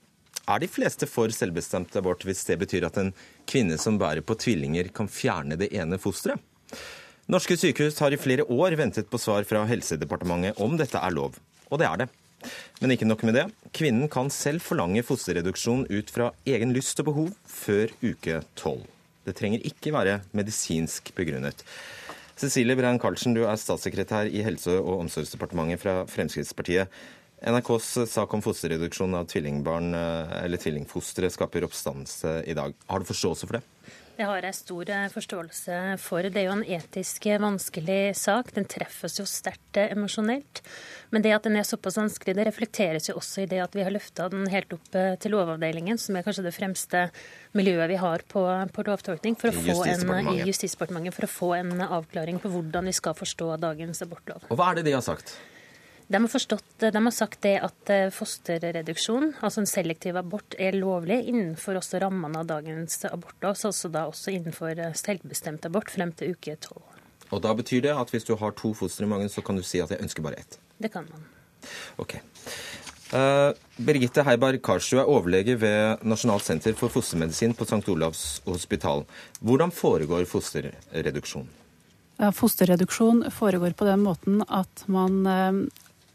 er de fleste for selvbestemt abort hvis det betyr at en kvinne som bærer på tvillinger, kan fjerne det ene fosteret? Norske sykehus har i flere år ventet på svar fra Helsedepartementet om dette er lov. Og det er det. Men ikke nok med det. Kvinnen kan selv forlange fosterreduksjon ut fra egen lyst og behov før uke tolv. Det trenger ikke være medisinsk begrunnet. Cecilie Brein Karlsen, du er statssekretær i Helse- og omsorgsdepartementet fra Fremskrittspartiet. NRKs sak om fosterreduksjon av tvillingbarn eh, eller tvillingfostre skaper oppstandelse i dag. Har du forståelse for det? Det har jeg stor eh, forståelse for. Det er jo en etisk vanskelig sak. Den treffes jo sterkt eh, emosjonelt. Men det at den er såpass vanskelig, det reflekteres jo også i det at vi har løfta den helt opp til Lovavdelingen, som er kanskje det fremste miljøet vi har på, på lovtolkning, for å få en, i Justisdepartementet for å få en avklaring på hvordan vi skal forstå dagens abortlov. Og Hva er det de har sagt? De har, forstått, de har sagt det at eh, fosterreduksjon, altså en selektiv abort, er lovlig innenfor også rammene av dagens abortlov, så også da også innenfor eh, selvbestemt abort frem til uke tolv. Og da betyr det at hvis du har to foster i magen, så kan du si at jeg ønsker bare ett? Det kan man. Ok. Uh, Birgitte Heiberg Karlsrud er overlege ved Nasjonalt senter for fostermedisin på St. Olavs hospital. Hvordan foregår fosterreduksjon? Fosterreduksjon foregår på den måten at man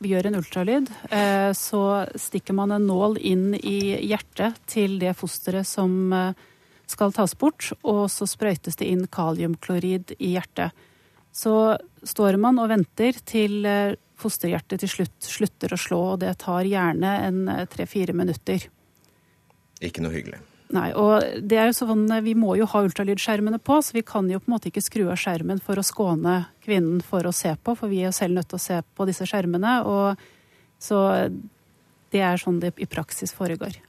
vi gjør en ultralyd, eh, så stikker man en nål inn i hjertet til det fosteret som eh, skal tas bort, og så sprøytes det inn kaliumklorid i hjertet. Så står man og venter til eh, fosterhjertet til slutt slutter å slå, og det tar gjerne en tre-fire minutter. Ikke noe hyggelig. Nei, og det er jo sånn, Vi må jo ha ultralydskjermene på, så vi kan jo på en måte ikke skru av skjermen for å skåne kvinnen for å se på, for vi er jo selv nødt til å se på disse skjermene. og Så det er sånn det i praksis foregår.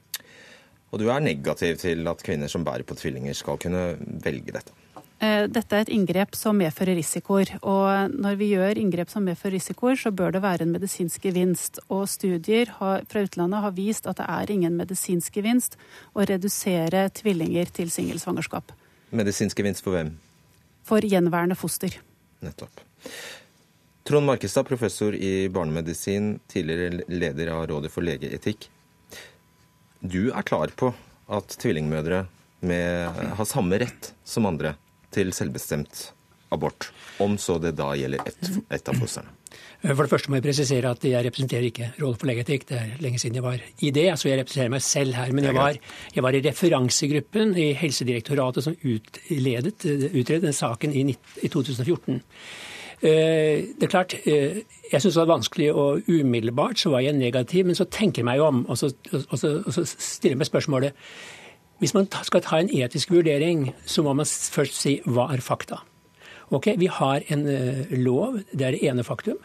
Og du er negativ til at kvinner som bærer på tvillinger skal kunne velge dette? Eh, dette er et inngrep som medfører risikoer. Og når vi gjør inngrep som medfører risikoer, så bør det være en medisinsk gevinst. Og studier fra utlandet har vist at det er ingen medisinsk gevinst å redusere tvillinger til singelsvangerskap. Medisinsk gevinst for hvem? For gjenværende foster. Nettopp. Trond Markestad, professor i barnemedisin, tidligere leder av Rådet for legeetikk. Du er klar på at tvillingmødre med, har samme rett som andre til selvbestemt abort, om så det da gjelder ett et av fostrene? For det første må jeg presisere at jeg representerer ikke Rådet for legeetikk. Det er lenge siden jeg var i det, så jeg representerer meg selv her. Men jeg var, jeg var i referansegruppen i Helsedirektoratet som utledet, utredet den saken i, i 2014. Eh, det er klart, eh, Jeg syns det var vanskelig, og umiddelbart så var jeg negativ. Men så tenker jeg meg om, og så, og så, og så stiller jeg meg spørsmålet hvis man skal ta en etisk vurdering, så må man først si hva er fakta. Ok, Vi har en lov, det er det ene faktum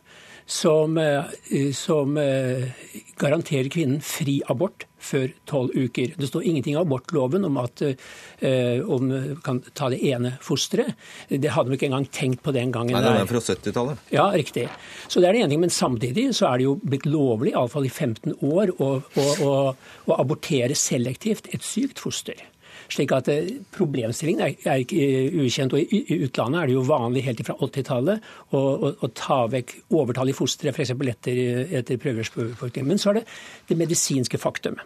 som, eh, som eh, garanterer kvinnen fri abort før tolv uker. Det står ingenting i abortloven om at eh, om kan ta det ene fosteret. Det hadde man ikke engang tenkt på den gangen. Nei, det er fra 70-tallet. Ja, riktig. Så det er det ene ting. Men samtidig så er det jo blitt lovlig, iallfall i 15 år, å, å, å, å abortere selektivt et sykt foster slik at eh, Problemstillingen er, er ikke eh, ukjent. og I utlandet er det jo vanlig helt fra 80-tallet å, å, å, ta vekk overtall i fosteret, f.eks. etter, etter prøverørsbefruktning. Men så er det det medisinske faktum.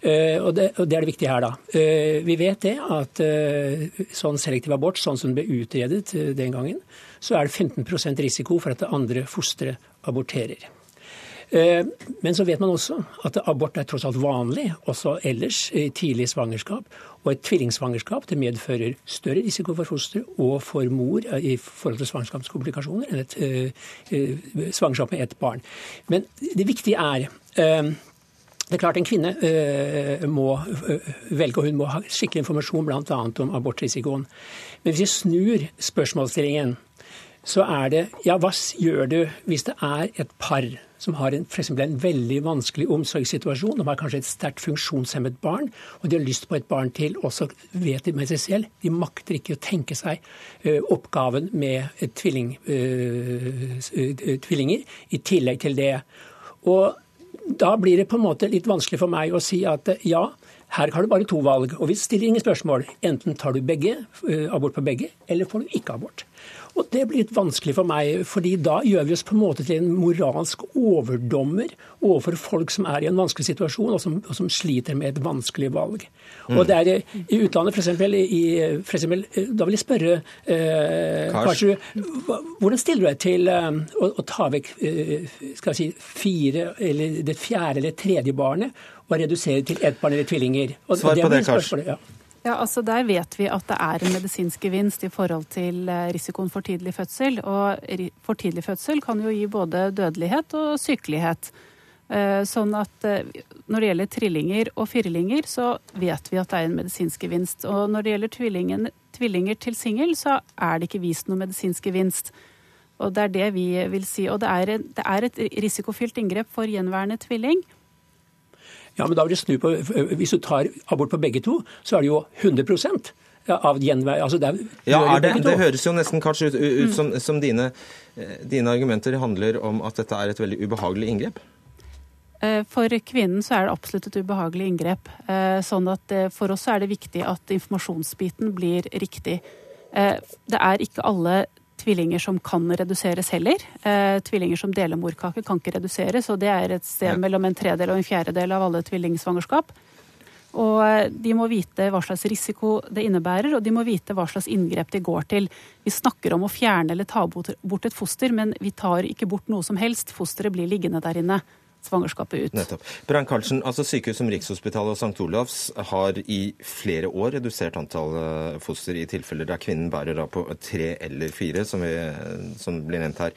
Uh, og, det, og, det, er det viktige her, da. Uh, vi vet det at uh, sånn selektiv abort, sånn som den ble utredet den gangen, så er det 15% risiko for at det andre fosteret aborterer. Eh, men så vet man også at abort er tross alt vanlig også ellers i tidlig svangerskap. Og et tvillingsvangerskap det medfører større risiko for foster og for mor i forhold til svangerskapskomplikasjoner enn et uh, svangerskap med ett barn. Men det viktige er det er klart En kvinne uh, må velge, og hun må ha skikkelig informasjon bl.a. om abortrisikoen. Men hvis vi snur spørsmålsstillingen, så er det ja, hva gjør du hvis det er et par som har en, for en veldig vanskelig omsorgssituasjon. De har kanskje et sterkt funksjonshemmet barn, og de har lyst på et barn til. Og så vet de med seg selv de makter ikke å tenke seg uh, oppgaven med tvilling, uh, tvillinger i tillegg til det. Og da blir det på en måte litt vanskelig for meg å si at ja, her har du bare to valg, og vi stiller ingen spørsmål. Enten tar du begge, abort på begge, eller får du ikke abort. Og Det blir litt vanskelig for meg, fordi da gjør vi oss på en måte til en moralsk overdommer overfor folk som er i en vanskelig situasjon, og som, og som sliter med et vanskelig valg. Mm. Og det er I utlandet, f.eks. Da vil jeg spørre eh, Karsu, hvordan stiller du deg til eh, å, å, ta vekk eh, skal jeg si, fire, eller det fjerde eller tredje barnet og redusere til ett barn eller tvillinger? Og, Svar på det, Kars. Ja. Ja, altså Der vet vi at det er en medisinsk gevinst i forhold til eh, risikoen for tidlig fødsel. Og for tidlig fødsel kan jo gi både dødelighet og sykelighet. Eh, sånn at eh, når det gjelder trillinger og firlinger, så vet vi at det er en medisinsk gevinst. Og når det gjelder tvillinger til singel, så er det ikke vist noen medisinsk gevinst. Og det er det vi vil si. Og det er, et risikofylt inngrep for gjenværende tvilling. Ja, men da vil du snu på, Hvis du tar abort på begge to, så er det jo 100% av gjenvei. Altså det, ja, det, det, høres jo nesten kanskje ut, ut som, som dine, eh, dine, argumenter handler om at dette er et veldig ubehagelig inngrep? Eh, for kvinnen så er det absolutt et ubehagelig inngrep. Eh, sånn at For oss er det viktig at informasjonsbiten blir riktig. Det er ikke alle tvillinger som kan reduseres heller. Eh, tvillinger som deler morkake kan ikke reduseres, og det er et sted mellom en tredel og en fjerdedel av alle tvillingsvangerskap. Og eh, de må vite hva slags risiko det innebærer, og de må vite hva slags inngrep de går til. Vi snakker om å fjerne eller ta bort et foster, men vi tar ikke bort noe som helst. Fosteret blir liggende der inne svangerskapet ut. Nettopp. Brann Karlsen, altså Sykehus som Rikshospitalet og St. Olavs har i flere år redusert antall foster i tilfeller der kvinnen bærer da på tre eller fire, som, vi, som blir nevnt her.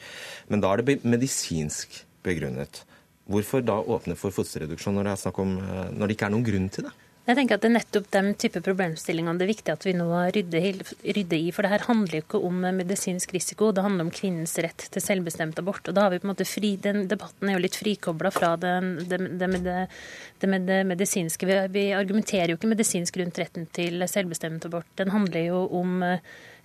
Men da er det medisinsk begrunnet. Hvorfor da åpne for fosterreduksjon når det, om, når det ikke er noen grunn til det? Jeg tenker at Det er nettopp den type problemstillingene det er viktig at vi nå rydder, rydder, i. For det her handler jo ikke om medisinsk risiko, det handler om kvinnens rett til selvbestemt abort. Og da har vi på en måte fri, Den debatten er jo litt frikobla fra det, det, det, med det, med det medisinske. Vi, vi argumenterer jo ikke medisinsk rundt retten til selvbestemt abort. Den handler jo om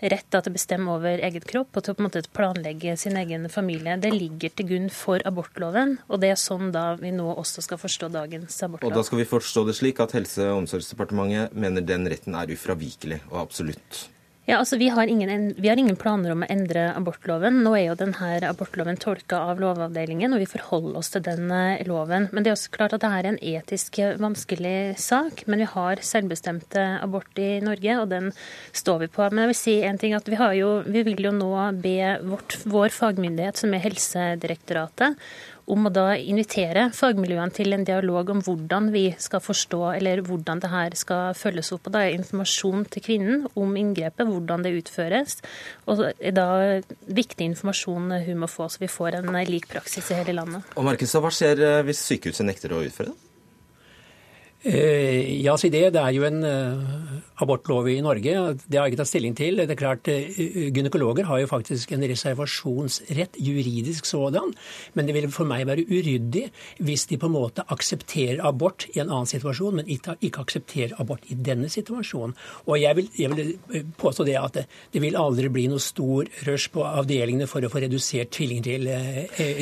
rett til å bestemme over eget kropp og til å på en måte planlegge sin egen familie. Det ligger til grunn for abortloven, og det er sånn da vi nå også skal forstå dagens abortlov. Og da skal vi forstå det slik at Helse- og omsorgsdepartementet mener den retten er ufravikelig og absolutt? Ja, altså vi har, ingen, vi har, ingen, planer om å endre abortloven. Nå er jo denne abortloven tolka av Lovavdelingen, og vi forholder oss til den eh, loven. Men det er også klart at det er en etisk vanskelig sak. Men vi har selvbestemt abort i Norge, og den står vi på. Men jeg vil si en ting at vi, jo, vi vil jo nå be vårt, vår fagmyndighet, som er Helsedirektoratet, om å da invitere fagmiljøene til en dialog om hvordan vi skal forstå, eller hvordan det her skal følges opp. Og da er informasjon til kvinnen om inngrepet, hvordan det utføres. Og da viktig informasjon hun må få, så vi får en lik praksis i hele landet. Og Markus, Hva skjer eh, hvis sykehuset nekter å utføre det? Eh, ja, si det. Det er jo en abortlov i Norge. Det har jeg ikke tatt stilling til. Det er klart, Gynekologer har jo faktisk en reservasjonsrett, juridisk sådan. Men det vil for meg være uryddig hvis de på en måte aksepterer abort i en annen situasjon, men ikke, ikke aksepterer abort i denne situasjonen. Og jeg vil, jeg vil påstå det at det, det, vil aldri bli noe stor rush på avdelingene for å få redusert tvillinger til,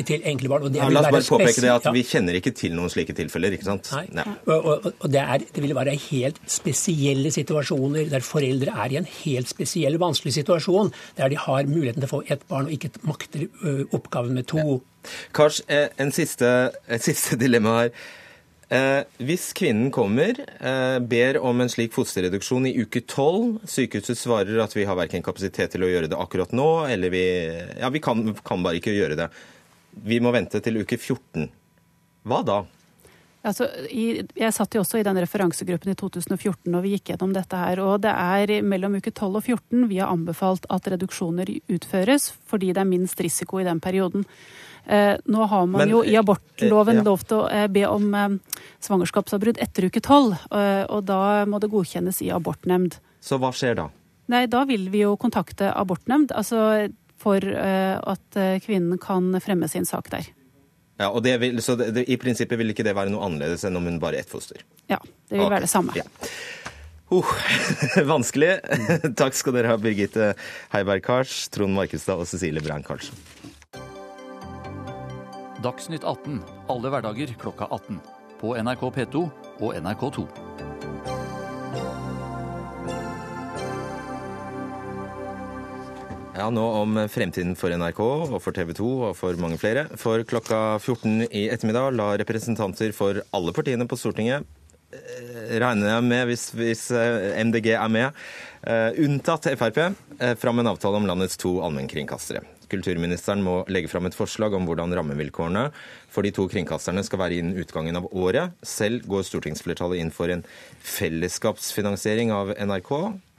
til enkle barn. Ja, la oss bare påpeke det at Vi kjenner ikke til noen slike tilfeller. ikke sant? Nei. Nei. Og, og, og det, er, det vil være helt spesielle situasjoner der foreldre er i en helt spesiell vanskelig situasjon, der de har muligheten til å få ett barn og ikke makter oppgaven med to. Ja. Kars, eh, en siste, et siste dilemma her. Eh, hvis kvinnen kommer, eh, ber om en slik fosterreduksjon i uke 12, sykehuset svarer at vi har verken kapasitet til å gjøre det akkurat nå, eller vi, ja, vi kan, kan bare ikke gjøre det. Vi må vente til uke 14. Hva da? Altså, i, jeg satt jo også i den referansegruppen i 2014 og vi gikk gjennom dette her. Og det er mellom uke 12 og 14 vi har anbefalt at reduksjoner utføres, fordi det er minst risiko i den perioden. Eh, nå har man Men, jo i abortloven eh, ja. lov til å eh, be om eh, svangerskapsavbrudd etter uke 12, eh, og da må det godkjennes i abortnemnd. Så hva skjer da? Nei, Da vil vi jo kontakte abortnemnd. altså for eh, at kvinnen kan fremme sin sak der. Ja, og vil, Så det, I prinsippet vil ikke det være noe annerledes enn om hun bare er ett foster? Ja, det vil okay. være det samme. Ja. Uh, vanskelig. Takk skal dere ha, Birgitte Heiberg-Kars, Trond Markestad og Cecilie Brein-Karlsen. Dagsnytt 18 alle hverdager klokka 18. På NRK P2 og NRK2. Ja, nå om fremtiden for NRK og for TV 2 og for mange flere. For klokka 14 i ettermiddag la representanter for alle partiene på Stortinget eh, regner jeg med, hvis, hvis eh, MDG er med, uh, unntatt Frp, fram en avtale om landets to allmennkringkastere. Kulturministeren må legge fram et forslag om hvordan rammevilkårene for de to kringkasterne skal være innen utgangen av året. Selv går stortingsflertallet inn for en fellesskapsfinansiering av NRK,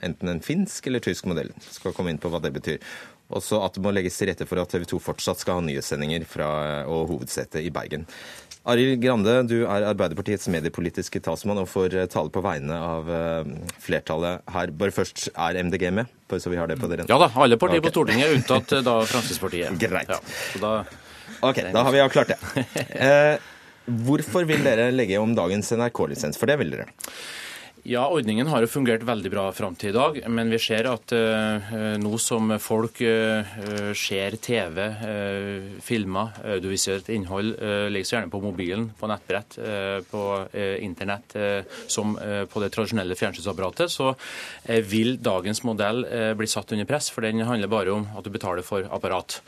enten en finsk eller tysk modell. Skal komme inn på hva det betyr. Også at det må legges til rette for at TV 2 fortsatt skal ha nyhetssendinger fra, og hovedsete i Bergen. Arild Grande, du er Arbeiderpartiets mediepolitiske talsmann og får eh, tale på vegne av eh, flertallet her. Bare først, er MDG med? Bare så vi har det på dere. Ja da, alle partier okay. på Stortinget unntatt eh, da Fremskrittspartiet. Greit. Ja, da... Ok, da har vi avklart det. Eh, hvorfor vil dere legge om dagens NRK-lisens? For det vil dere. Ja, Ordningen har jo fungert veldig bra fram til i dag. Men vi ser at uh, nå som folk uh, ser TV, uh, filmer, audiovisuelt innhold, uh, ligger så gjerne på mobilen, på nettbrett, på internett som på det tradisjonelle fjernsynsapparatet, så vil dagens modell bli satt under press. For den handler bare om at du betaler for apparat.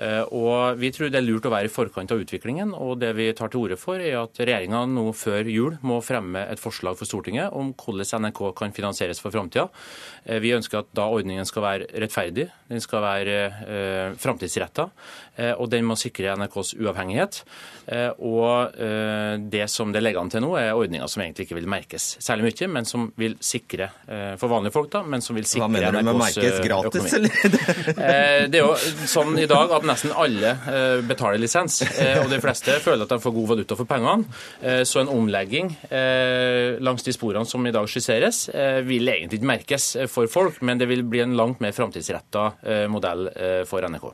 Eh, og Vi tror det er lurt å være i forkant av utviklingen. og Det vi tar til orde for, er at regjeringa nå før jul må fremme et forslag for Stortinget om hvordan NRK kan finansieres for framtida. Eh, vi ønsker at da ordningen skal være rettferdig, den skal være eh, framtidsretta, eh, og den må sikre NRKs uavhengighet. Eh, og eh, det som det legger an til nå, er ordninger som egentlig ikke vil merkes særlig mye, men som vil sikre for vanlige folk, da, men som vil sikre NRKs økonomi. Hva mener du med merkes gratis, eller? det er jo sånn i dag at nesten alle betaler lisens, og de fleste føler at de får god valuta for pengene. Så en omlegging langs de sporene som i dag skisseres, vil egentlig ikke merkes for folk, men det vil bli en langt mer framtidsretta eh, modell eh, for NRK.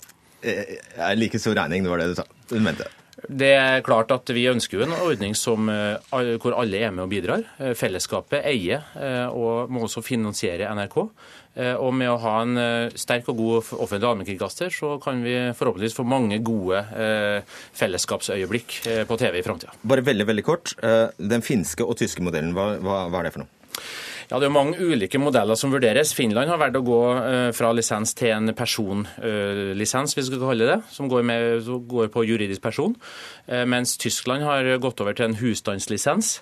Jeg er like stor regning, det var det du sa. Du mente. Det er klart at Vi ønsker jo en ordning som, eh, hvor alle er med og bidrar. Fellesskapet eier og må også finansiere NRK. Og med å ha en sterk og god offentlig allmennkringkaster, så kan vi forhåpentligvis få mange gode fellesskapsøyeblikk på TV i framtida. Bare veldig, veldig kort. Den finske og tyske modellen, hva, hva er det for noe? Ja, Det er mange ulike modeller som vurderes. Finland har valgt å gå eh, fra lisens til en personlisens, hvis vi skal kalle det, som går, med, som går på juridisk person. Eh, mens Tyskland har gått over til en husstandslisens.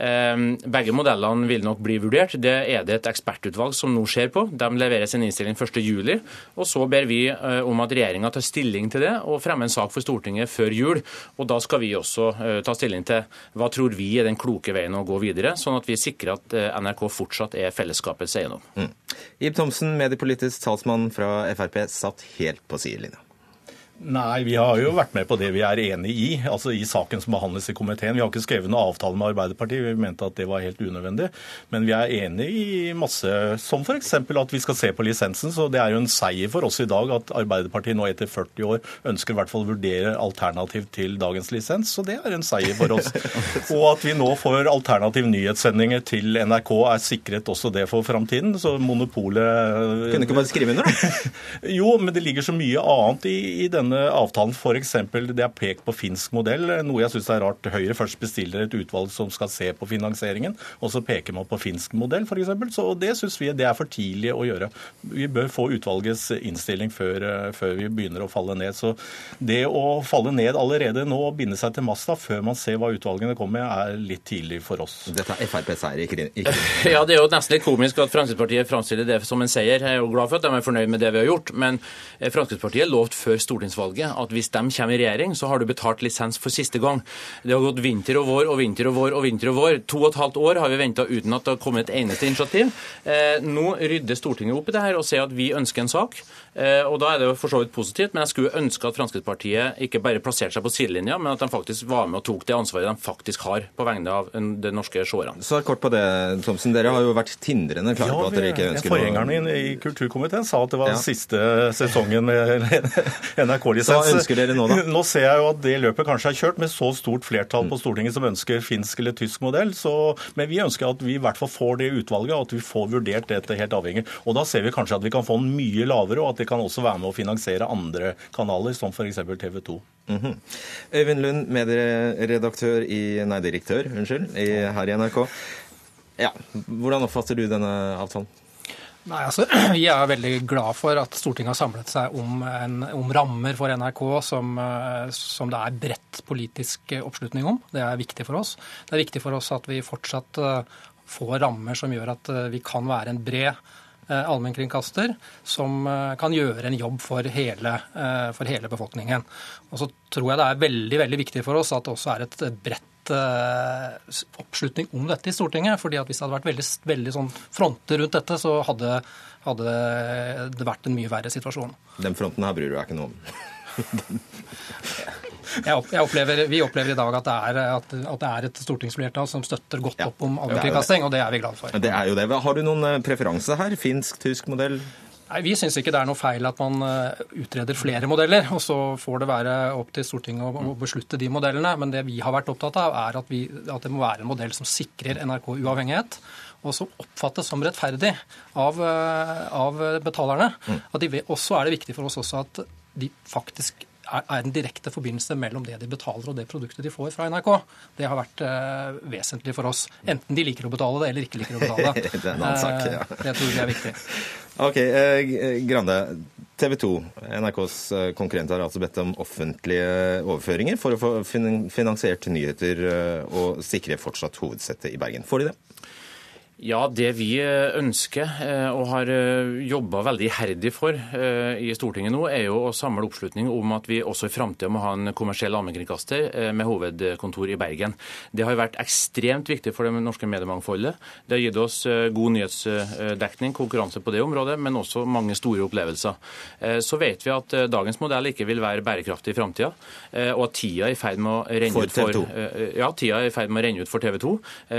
Eh, begge modellene vil nok bli vurdert. Det er det et ekspertutvalg som nå ser på. De leverer sin innstilling 1.7. Og så ber vi om at regjeringa tar stilling til det og fremmer en sak for Stortinget før jul. Og da skal vi også ta stilling til hva tror vi er den kloke veien å gå videre, sånn at vi sikrer at NRK fortsatt fortsatt er fellesskapets eiendom. Mm. Ib Thomsen, mediepolitisk talsmann fra Frp, satt helt på sidelinja. Nei, vi har jo vært med på det vi er enig i, altså i saken som behandles i komiteen. Vi har ikke skrevet noen avtale med Arbeiderpartiet, vi mente at det var helt unødvendig. Men vi er enig i masse, som f.eks. at vi skal se på lisensen. Så det er jo en seier for oss i dag at Arbeiderpartiet nå etter 40 år ønsker i hvert fall å vurdere alternativ til dagens lisens. Så det er en seier for oss. Og at vi nå får alternativ nyhetssendinger til NRK er sikret også det for framtiden. Så monopolet Kunne ikke bare skrive under, da? jo, men det ligger så mye annet i, i denne denne avtalen f.eks. det er pekt på finsk modell, noe jeg syns er rart. Høyre først bestiller et utvalg som skal se på finansieringen, og så peker man på finsk modell f.eks. Så det syns vi det er for tidlig å gjøre. Vi bør få utvalgets innstilling før, før, vi begynner å falle ned. Så det å falle ned allerede nå og binde seg til masta før man ser hva utvalgene kommer med, er litt tidlig for oss. Dette er FrPs seier, ikke, ikke Ja, det er jo nesten litt komisk at Fremskrittspartiet framstiller det som en seier. Jeg er jo glad for at de er fornøyd med det vi har gjort, men Fremskrittspartiet lovt før stortingsvalget stortingsvalget at hvis de kommer i regjering, så har du betalt lisens for siste gang. Det har gått vinter og vår og vinter og vår og vinter og vår. To og et halvt år har vi venta uten at det har kommet et eneste initiativ. Eh, nå rydder Stortinget opp i det her og sier at vi ønsker en sak. Eh, og Da er det jo for så vidt positivt, men jeg skulle ønske at Fremskrittspartiet ikke bare plasserte seg på sidelinja, men at de faktisk var med og tok det ansvaret de faktisk har på vegne av de norske seerne. Svar kort på det, Thomsen. Dere har jo vært tindrende klare ja, på at dere ikke ønsker noe Forgjengeren min i kulturkomiteen sa at det var ja. siste sesongen med NRK-lisens. Hva ønsker dere nå, da? Nå ser jeg jo at det løpet kanskje er kjørt med så stort flertall på Stortinget som ønsker finsk eller tysk modell. Så, men vi ønsker at vi i hvert fall får det utvalget, og at vi får vurdert dette helt avhengig. Og da ser vi kanskje at vi kan få den mye lavere, og at det kan også være med å finansiere andre kanaler, som f.eks. TV 2. Mm -hmm. Øyvind Lund, medieredaktør i, nei, direktør unnskyld, i, her i NRK. Ja, Hvordan oppfatter du denne avtalen? Nei, altså, Vi er veldig glad for at Stortinget har samlet seg om, en, om rammer for NRK som, eh, som, det er bredt politisk oppslutning om. Det er viktig for oss. Det er viktig for oss at vi fortsatt eh, får rammer som gjør at eh, vi kan være en bred allmennkringkaster som eh, kan gjøre en jobb for hele, eh, for hele, befolkningen. Og så tror jeg det er veldig, veldig viktig for oss at det også er et bredt oppslutning om dette i Stortinget. fordi at Hvis det hadde vært veldig, veldig sånn fronter rundt dette, så hadde, hadde, det vært en mye verre situasjon. Den fronten her bryr du deg ikke noe om? Jeg opplever, vi opplever i dag at det, er, at, at det er et stortingsflertall som støtter godt opp om allmennkringkasting, og det er vi glad for. Det er jo det. Har du noen eh, preferanse her? Finsk, tysk modell? Nei, Vi syns ikke det er noe feil at man eh, utreder flere modeller. og Så får det være opp til Stortinget å, å beslutte de modellene. Men det vi har vært opptatt av, er at, vi, at det må være en modell som sikrer NRK uavhengighet. Og som oppfattes som rettferdig av, eh, av betalerne. Mm. De, også er det viktig for oss også at de faktisk er en direkte forbindelse mellom det de betaler og det produktet de får fra NRK. Det har vært uh, vesentlig for oss. Enten de liker å betale det eller ikke liker å betale det. det er en annen sak, ja. Uh, det tror jeg er viktig. Ok, eh, Grande. TV 2, NRKs eh, konkurrent, har altså bedt om offentlige overføringer for å få finansiert nyheter og sikre fortsatt hovedsettet i Bergen. Får de det? Ja, Det vi eh, ønsker eh, og har eh, jobba veldig iherdig for i Stortinget nå, er jo å samle oppslutning om at vi også i framtida må ha en kommersiell allmennkringkaster med hovedkontor i Bergen. Det har vært ekstremt viktig for det norske mediemangfoldet. Det har gitt oss god nyhetsdekning, konkurranse på det området, men også mange store opplevelser. Så vet vi at dagens modell ikke vil være bærekraftig i framtida, og at tida er i ferd med å renne ut for, ja, tida er i ferd med å renne ut for TV 2.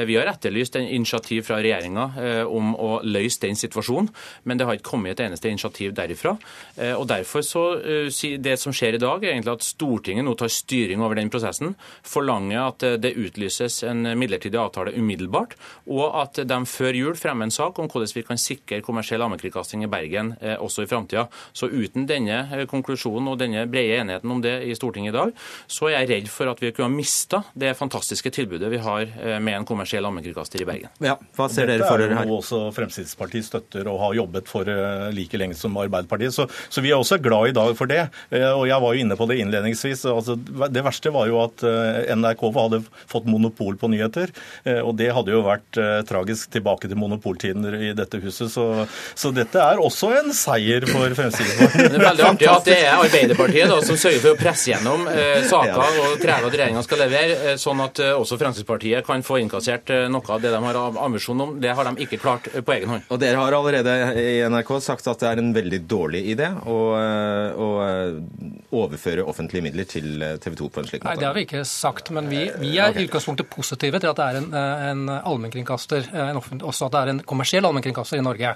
Vi har etterlyst en initiativ fra regjeringa eh, om å løse den situasjonen, men det har ikke kommet et eneste initiativ derifra. Eh, og derfor så, eh, Det som skjer i dag, er egentlig at Stortinget nå tar styring over den prosessen, forlanger at det utlyses en midlertidig avtale umiddelbart, og at de før jul fremmer en sak om hvordan vi kan sikre kommersiell allmennkringkasting i Bergen også i framtida. Så uten denne konklusjonen og denne brede enigheten om det i Stortinget i dag, så er jeg redd for at vi kunne ha mista det fantastiske tilbudet vi har med en kommersiell allmennkringkaster i Bergen. Ja, hva ser dere for dere her? Dette er noe også Fremskrittspartiet støtter og har jobbet for eh, like lenge som Arbeiderpartiet. Så, så, vi er også glad i dag for det. Eh, og jeg var jo inne på det innledningsvis. Altså, det verste var jo at eh, NRK hadde fått monopol på nyheter. Og det hadde jo vært tragisk tilbake til monopoltiden i dette huset. Så, så dette er også en seier for Fremskrittspartiet. Det er veldig artig at det er Arbeiderpartiet da, som sørger for å presse gjennom eh, saker og krever at regjeringa skal levere, sånn at også Fremskrittspartiet kan få innkassert noe av det de har ambisjon om igjennom. Det har de ikke klart på egen hånd. Og dere har allerede i NRK sagt at det er en veldig dårlig idé å, å overføre offentlige midler til TV 2 på en slik måte? Nei, det har vi ikke sagt. Men vi, vi er i utgangspunktet positive til at det er en, en allmennkringkaster, også at det er en kommersiell allmennkringkaster i Norge.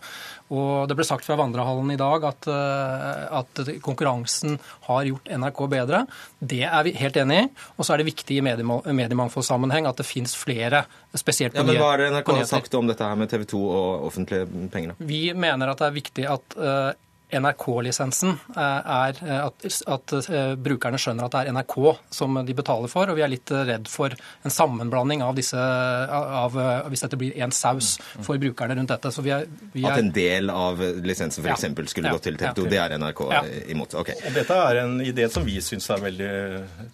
Og Det ble sagt fra Vandrehallen i dag at, at konkurransen har gjort NRK bedre. Det er vi helt enig i. Og så er det viktig i mediemangfoldssammenheng at det finnes flere, spesielt på ja, men Hva er det NRK har sagt om dette her med TV 2 og offentlige penger? Vi mener at det er viktig at uh, NRK-lisensen eh, er eh, at, at, eh, brukerne skjønner at det er NRK som de betaler for, og vi er litt redd for en sammenblanding av disse, av, hvis dette blir en saus for brukerne rundt dette. Vi er, vi er... At en del av lisensen f.eks. Ja, skulle ja, gått til TV 2, ja, det er NRK ja. imot? Okay. Dette er en idé som vi syns er veldig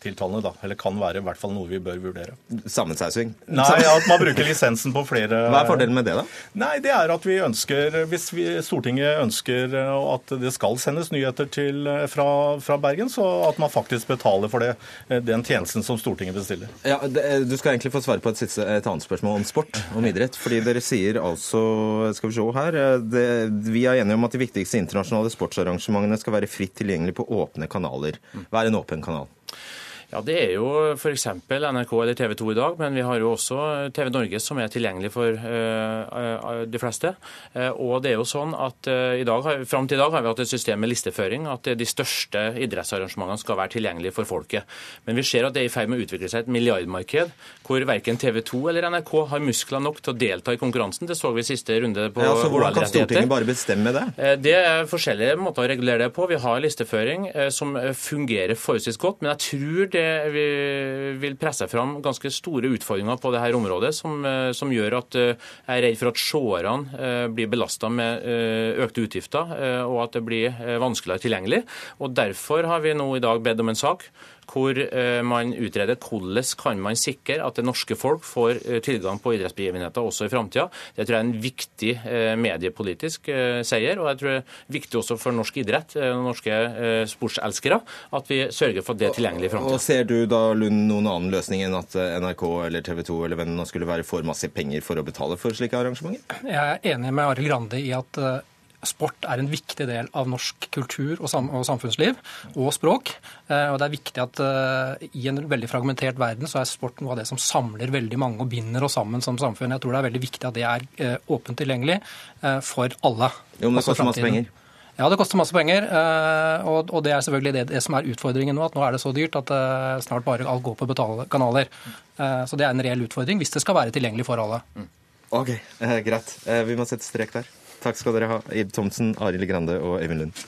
tiltalende, da. Eller kan være i hvert fall noe vi bør vurdere. Sammensausing? Nei, at man bruker lisensen på flere Hva er fordelen med det, da? Nei, det er at vi ønsker, hvis vi, Stortinget ønsker at det skal sendes nyheter til, eh, fra, fra, Bergen, så at man faktisk betaler for det, eh, den tjenesten som Stortinget bestiller. Ja, det, eh, Du skal egentlig få svare på et, siste, et, annet spørsmål om sport, om idrett. fordi dere sier altså, skal vi se her, det, vi er enige om at de viktigste internasjonale sportsarrangementene skal være fritt tilgjengelig på åpne kanaler. Hva er en åpen kanal? Ja, Det er jo f.eks. NRK eller TV 2 i dag, men vi har jo også TV Norge som er tilgjengelig for uh, de fleste. Uh, og det er jo sånn at uh, i dag, Fram til i dag har vi hatt et system med listeføring, at de største idrettsarrangementene skal være tilgjengelige for folket. Men vi ser at det er i ferd med å utvikle seg et milliardmarked hvor verken TV 2 eller NRK har muskler nok til å delta i konkurransen. Det så vi i siste runde på ja, så Hvordan kan Stortinget bare bestemme det? Det er forskjellige måter å regulere det på. Vi har listeføring som fungerer forholdsvis godt, men jeg tror det det vil presse fram ganske store utfordringer på dette området, som, eh, som gjør at eh, jeg er redd for at seerne eh, blir belasta med økte utgifter, og at det blir vanskeligere tilgjengelig. Og Derfor har vi nå i dag bedt om en sak hvor eh, man utreder hvordan kan man sikre at det norske folk får eh, tilgang på idrettsbegivenheter også i framtida. Det tror jeg er en viktig eh, mediepolitisk seier, og jeg tror det er viktig også for norsk idrett og norske sportselskere at vi sørger for at det er tilgjengelig i framtida. Ser du da, Lund, noen annen løsning enn at NRK eller TV 2 eller hvem skulle være for masse penger for å betale for slike arrangementer? Jeg er enig med Arild Grande i at sport er en viktig del av norsk kultur og, sam og samfunnsliv og språk. Eh, og det er viktig at uh, i en veldig fragmentert verden så er sport noe av det som samler veldig mange og binder oss sammen som samfunn. Jeg tror det er veldig viktig at det er uh, åpent tilgjengelig for alle. Jo, men det koster masse penger. Ja, det koster masse penger. Og, og det er selvfølgelig det, det, som er utfordringen nå. At nå er det så dyrt at snart bare alt går på betalekanaler. Så det er en reell utfordring hvis det skal være tilgjengelig for alle. Ok, greit. Vi må sette strek der. Takk skal dere ha, Ib Thomsen, Arild Grande og Øyvind Lund.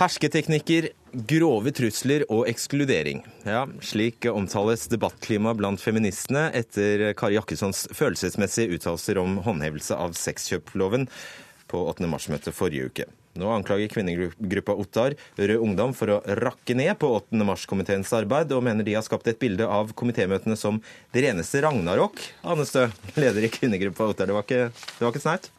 Hersketeknikker, grove trusler og ekskludering. Ja, Slik omtales debattklimaet blant feministene etter Kari Jakkessons følelsesmessige uttalelser om håndhevelse av sexkjøploven på 8. mars-møtet forrige uke. Nå anklager kvinnegruppa Ottar Rød Ungdom for å rakke ned på 8. mars-komiteens arbeid, og mener de har skapt et bilde av komitémøtene som det reneste ragnarok. Anne Stø, leder i kvinnegruppa Ottar, det var ikke, det var ikke snaut?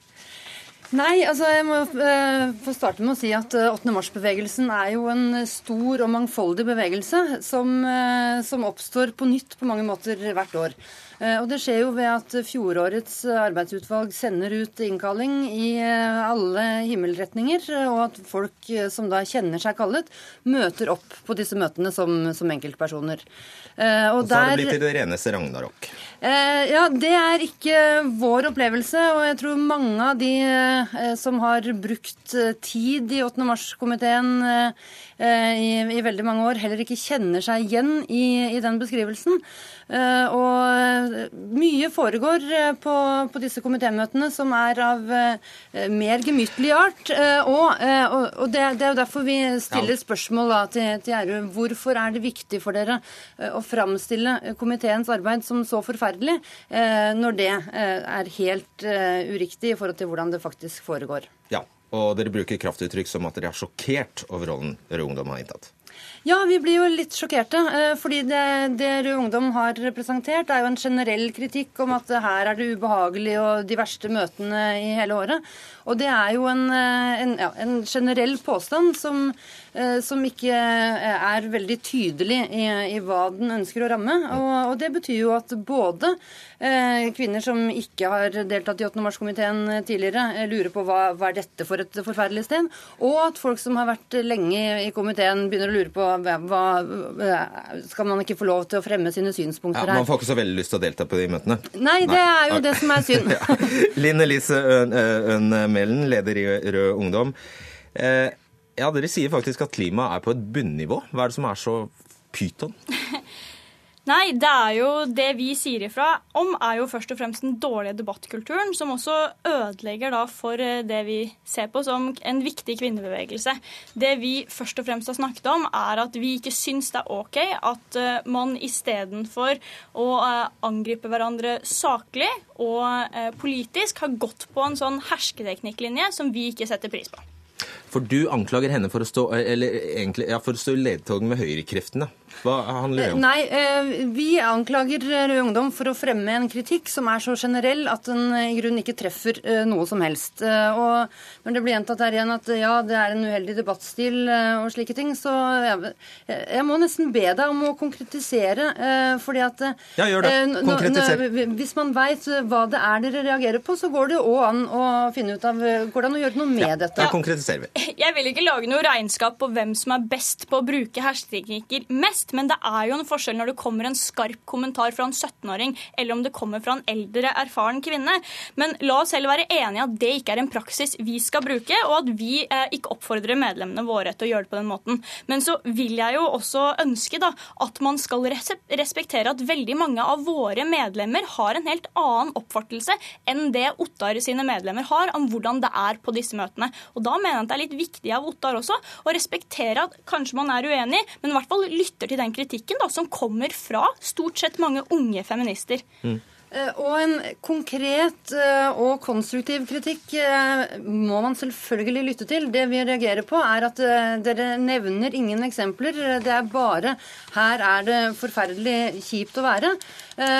Nei, altså jeg må uh, få starte med å si at 8. Eh, mars-bevegelsen er jo en stor og mangfoldig bevegelse som, uh, som oppstår på nytt på mange måter hvert år. Eh, og det skjer jo ved at fjorårets arbeidsutvalg sender ut innkalling i eh, alle himmelretninger, og at folk eh, som da kjenner seg kallet, møter opp på disse møtene som, som enkeltpersoner. Og, og så har det blitt det reneste ragnarok? Ja, det er ikke vår opplevelse. Og jeg tror mange av de som har brukt tid i 8. mars-komiteen i, i, veldig mange år, heller ikke kjenner seg igjen i, i den beskrivelsen. Eh, og mye foregår eh, på, på disse komitémøtene som er av eh, mer gemyttlig art. Og, og det, det, er jo derfor vi stiller spørsmål da, til, til Gjerud. Hvorfor er det viktig for dere å framstille komiteens arbeid som så forferdelig, når det er helt uriktig i forhold til hvordan det faktisk foregår? Ja, og dere bruker kraftuttrykk som at dere er sjokkert over rollen dere Ungdom har inntatt. Ja, vi blir jo litt sjokkerte. Eh, fordi det, det Rød Ungdom har representert, er jo en generell kritikk om at her er det ubehagelig og de verste møtene i hele året. Og det er jo en, en, ja, en generell påstand som Eh, som ikke eh, er veldig tydelig i, i hva den ønsker å ramme. Og, og, det betyr jo at både eh, kvinner som ikke har deltatt i 8. mars-komiteen tidligere, lurer på hva, hva er dette for et forferdelig sted, og at folk som har vært lenge i komiteen, begynner å lure på hva, skal man ikke få lov til å fremme sine synspunkter her. Ja, man får ikke så veldig lyst til å delta på de møtene. Nei, det er jo det som er synd. Linn Elise Øhn Mælen, leder i Rød Ungdom. Eh, ja, Dere sier faktisk at klimaet er på et bunnivå. Hva er det som er så pyton? Nei, det er jo det vi sier ifra om, er jo først og fremst den dårlige debattkulturen, som også ødelegger da for eh, det vi ser på som en viktig kvinnebevegelse. Det vi først og fremst har snakket om, er at vi ikke syns det er OK at eh, man istedenfor å eh, angripe hverandre saklig og politisk, har gått på en sånn hersketeknikklinje som vi ikke setter pris på. For du anklager henne for å stå, eller egentlig, ja, for å stå i ledtog med høyrekreftene. Hva handler det om? Nei, eh, Vi anklager Rød Ungdom for å fremme en kritikk som er så generell at den i grunnen ikke treffer eh, noe som helst. Eh, og Når det blir gjentatt her igjen at ja, det er en uheldig debattstil og slike ting, så jeg, jeg må nesten be deg om å konkretisere. fordi at Ja, gjør det. Konkretiser. Hvis man veit hva det er dere reagerer på, så går det òg an å finne ut av Går det an å gjøre noe med ja, dette? Da konkretiserer vi. Jeg vil ikke lage noe regnskap på hvem som er best på å bruke hersketeknikker mest, men det er jo en forskjell når det kommer en skarp kommentar fra en 17-åring, eller om det kommer fra en eldre, erfaren kvinne. Men la oss heller være enige at det ikke er en praksis vi skal bruke, og at vi eh, ikke oppfordrer medlemmene våre til å gjøre det på den måten. Men så vil jeg jo også ønske da, at man skal respektere at veldig mange av våre medlemmer har en helt annen oppfattelse enn det Ottar sine medlemmer har om hvordan det er på disse møtene. Og da mener jeg at det er litt viktig av Ottar også å respektere at kanskje man er uenig, men i hvert fall lytter til den kritikken da, som kommer fra stort sett mange unge feminister. Mm. Eh, og en konkret eh, og konstruktiv kritikk eh, må man selvfølgelig lytte til. Det vi reagerer på, er at dere nevner ingen eksempler. Det er bare 'her er det forferdelig kjipt å være'.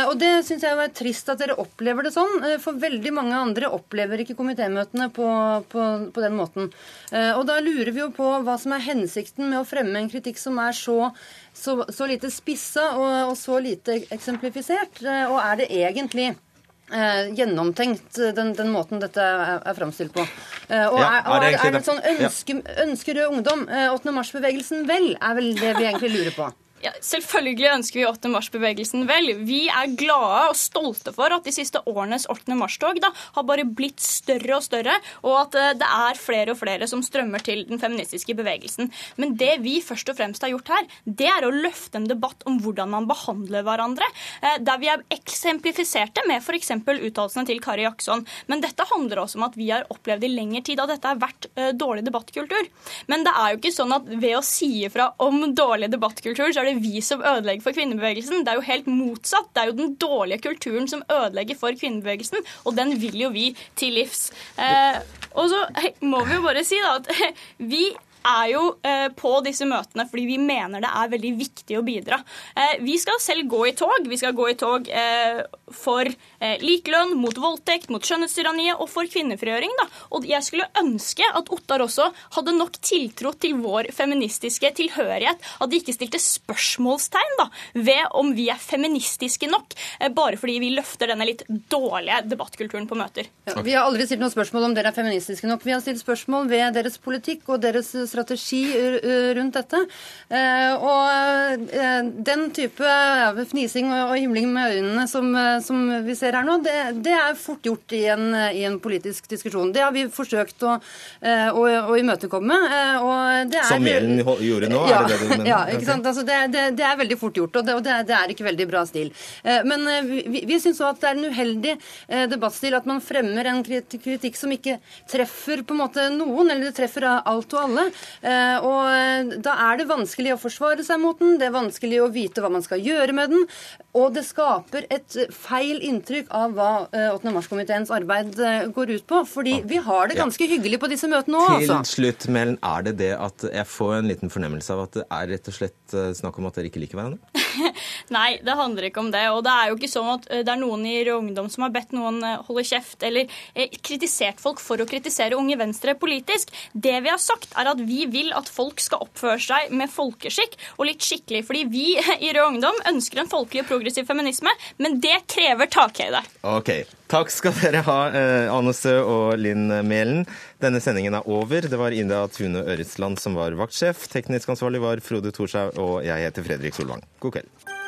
Og det syns jeg er trist at dere opplever det sånn, for veldig mange andre opplever ikke komitémøtene på, på, på, den måten. Og da lurer vi jo på hva som er hensikten med å fremme en kritikk som er så så, så lite spissa og, og, så lite eksemplifisert? Eh, og er det egentlig eh, gjennomtenkt, den, den, måten dette er, er framstilt på? Eh, og, ja, er, og er, er, det sånn ønske, ønsker Rød Ungdom 8. mars-bevegelsen vel, er vel det vi egentlig lurer på? Ja, selvfølgelig ønsker vi 8. mars-bevegelsen vel. Vi er glade og stolte for at de siste årenes 8. mars-tog har bare blitt større og større, og at eh, det er flere og flere som strømmer til den feministiske bevegelsen. Men det vi først og fremst har gjort her, det er å løfte en debatt om hvordan man behandler hverandre. Eh, der vi har eksemplifisert det med f.eks. uttalelsene til Kari Jaksson. Men dette handler også om at vi har opplevd i lengre tid at dette har vært eh, dårlig debattkultur. Men det er jo ikke sånn at ved å si ifra om dårlig debattkultur, så er det det vi som ødelegger for kvinnebevegelsen. Det er jo helt motsatt. Det er jo den dårlige kulturen som ødelegger for kvinnebevegelsen, og den vil jo vi til livs. Eh, og så må vi jo bare si da at vi er jo eh, på disse møtene fordi vi mener det er veldig viktig å bidra. Eh, vi skal selv gå i tog. Vi skal gå i tog eh, for likelønn, mot voldtekt, mot skjønnhetstyranniet og for kvinnefrigjøring. Da. Og jeg skulle ønske at Ottar også hadde nok tiltro til vår feministiske tilhørighet. At de ikke stilte spørsmålstegn da, ved om vi er feministiske nok, bare fordi vi løfter denne litt dårlige debattkulturen på møter. Ja, vi har aldri stilt noe spørsmål om dere er feministiske nok. Vi har stilt spørsmål ved deres politikk og deres strategi rundt dette. Eh, og eh, den type fnising og himling med øynene som, eh, som vi ser her nå, det, det er fort gjort i en, i en, politisk diskusjon. Det har vi forsøkt å, å, å imøtekomme. som Mælen gjorde nå? Ja, er det det du mener? Ja, ikke sant? Altså, det, det, det, er veldig fort gjort, og det, og det, er ikke veldig bra stil. Men vi, vi syns òg at det er en uheldig debattstil at man fremmer en kritikk som ikke treffer på en måte noen, eller det treffer alt og alle. Eh, og eh, da er det vanskelig å forsvare seg mot den, det er vanskelig å vite hva man skal gjøre med den, og det skaper et feil inntrykk av hva 8. Eh, mars-komiteens arbeid går ut på. Fordi vi har det ganske hyggelig på disse møtene òg, altså. Til slutt, Melen, er det det at jeg får en liten fornemmelse av at det er rett og slett snakk om at dere ikke liker hverandre? Nei, det handler ikke om det. Og det er jo ikke sånn at det er noen i Rød Ungdom som har bedt noen holde kjeft eller kritisert folk for å kritisere Unge Venstre politisk. Det vi har sagt, er at vi vil at folk skal oppføre seg med folkeskikk og litt skikkelig. Fordi vi i Rød Ungdom ønsker en folkelig og progressiv feminisme, men det krever takhøyde. Ok. Takk skal dere ha, Ane Sø og Linn Mælen. Denne sendingen er over. Det var Ida Tune Øretsland som var vaktsjef. Teknisk ansvarlig var Frode Thorshaug, og jeg heter Fredrik Solvang. God kveld.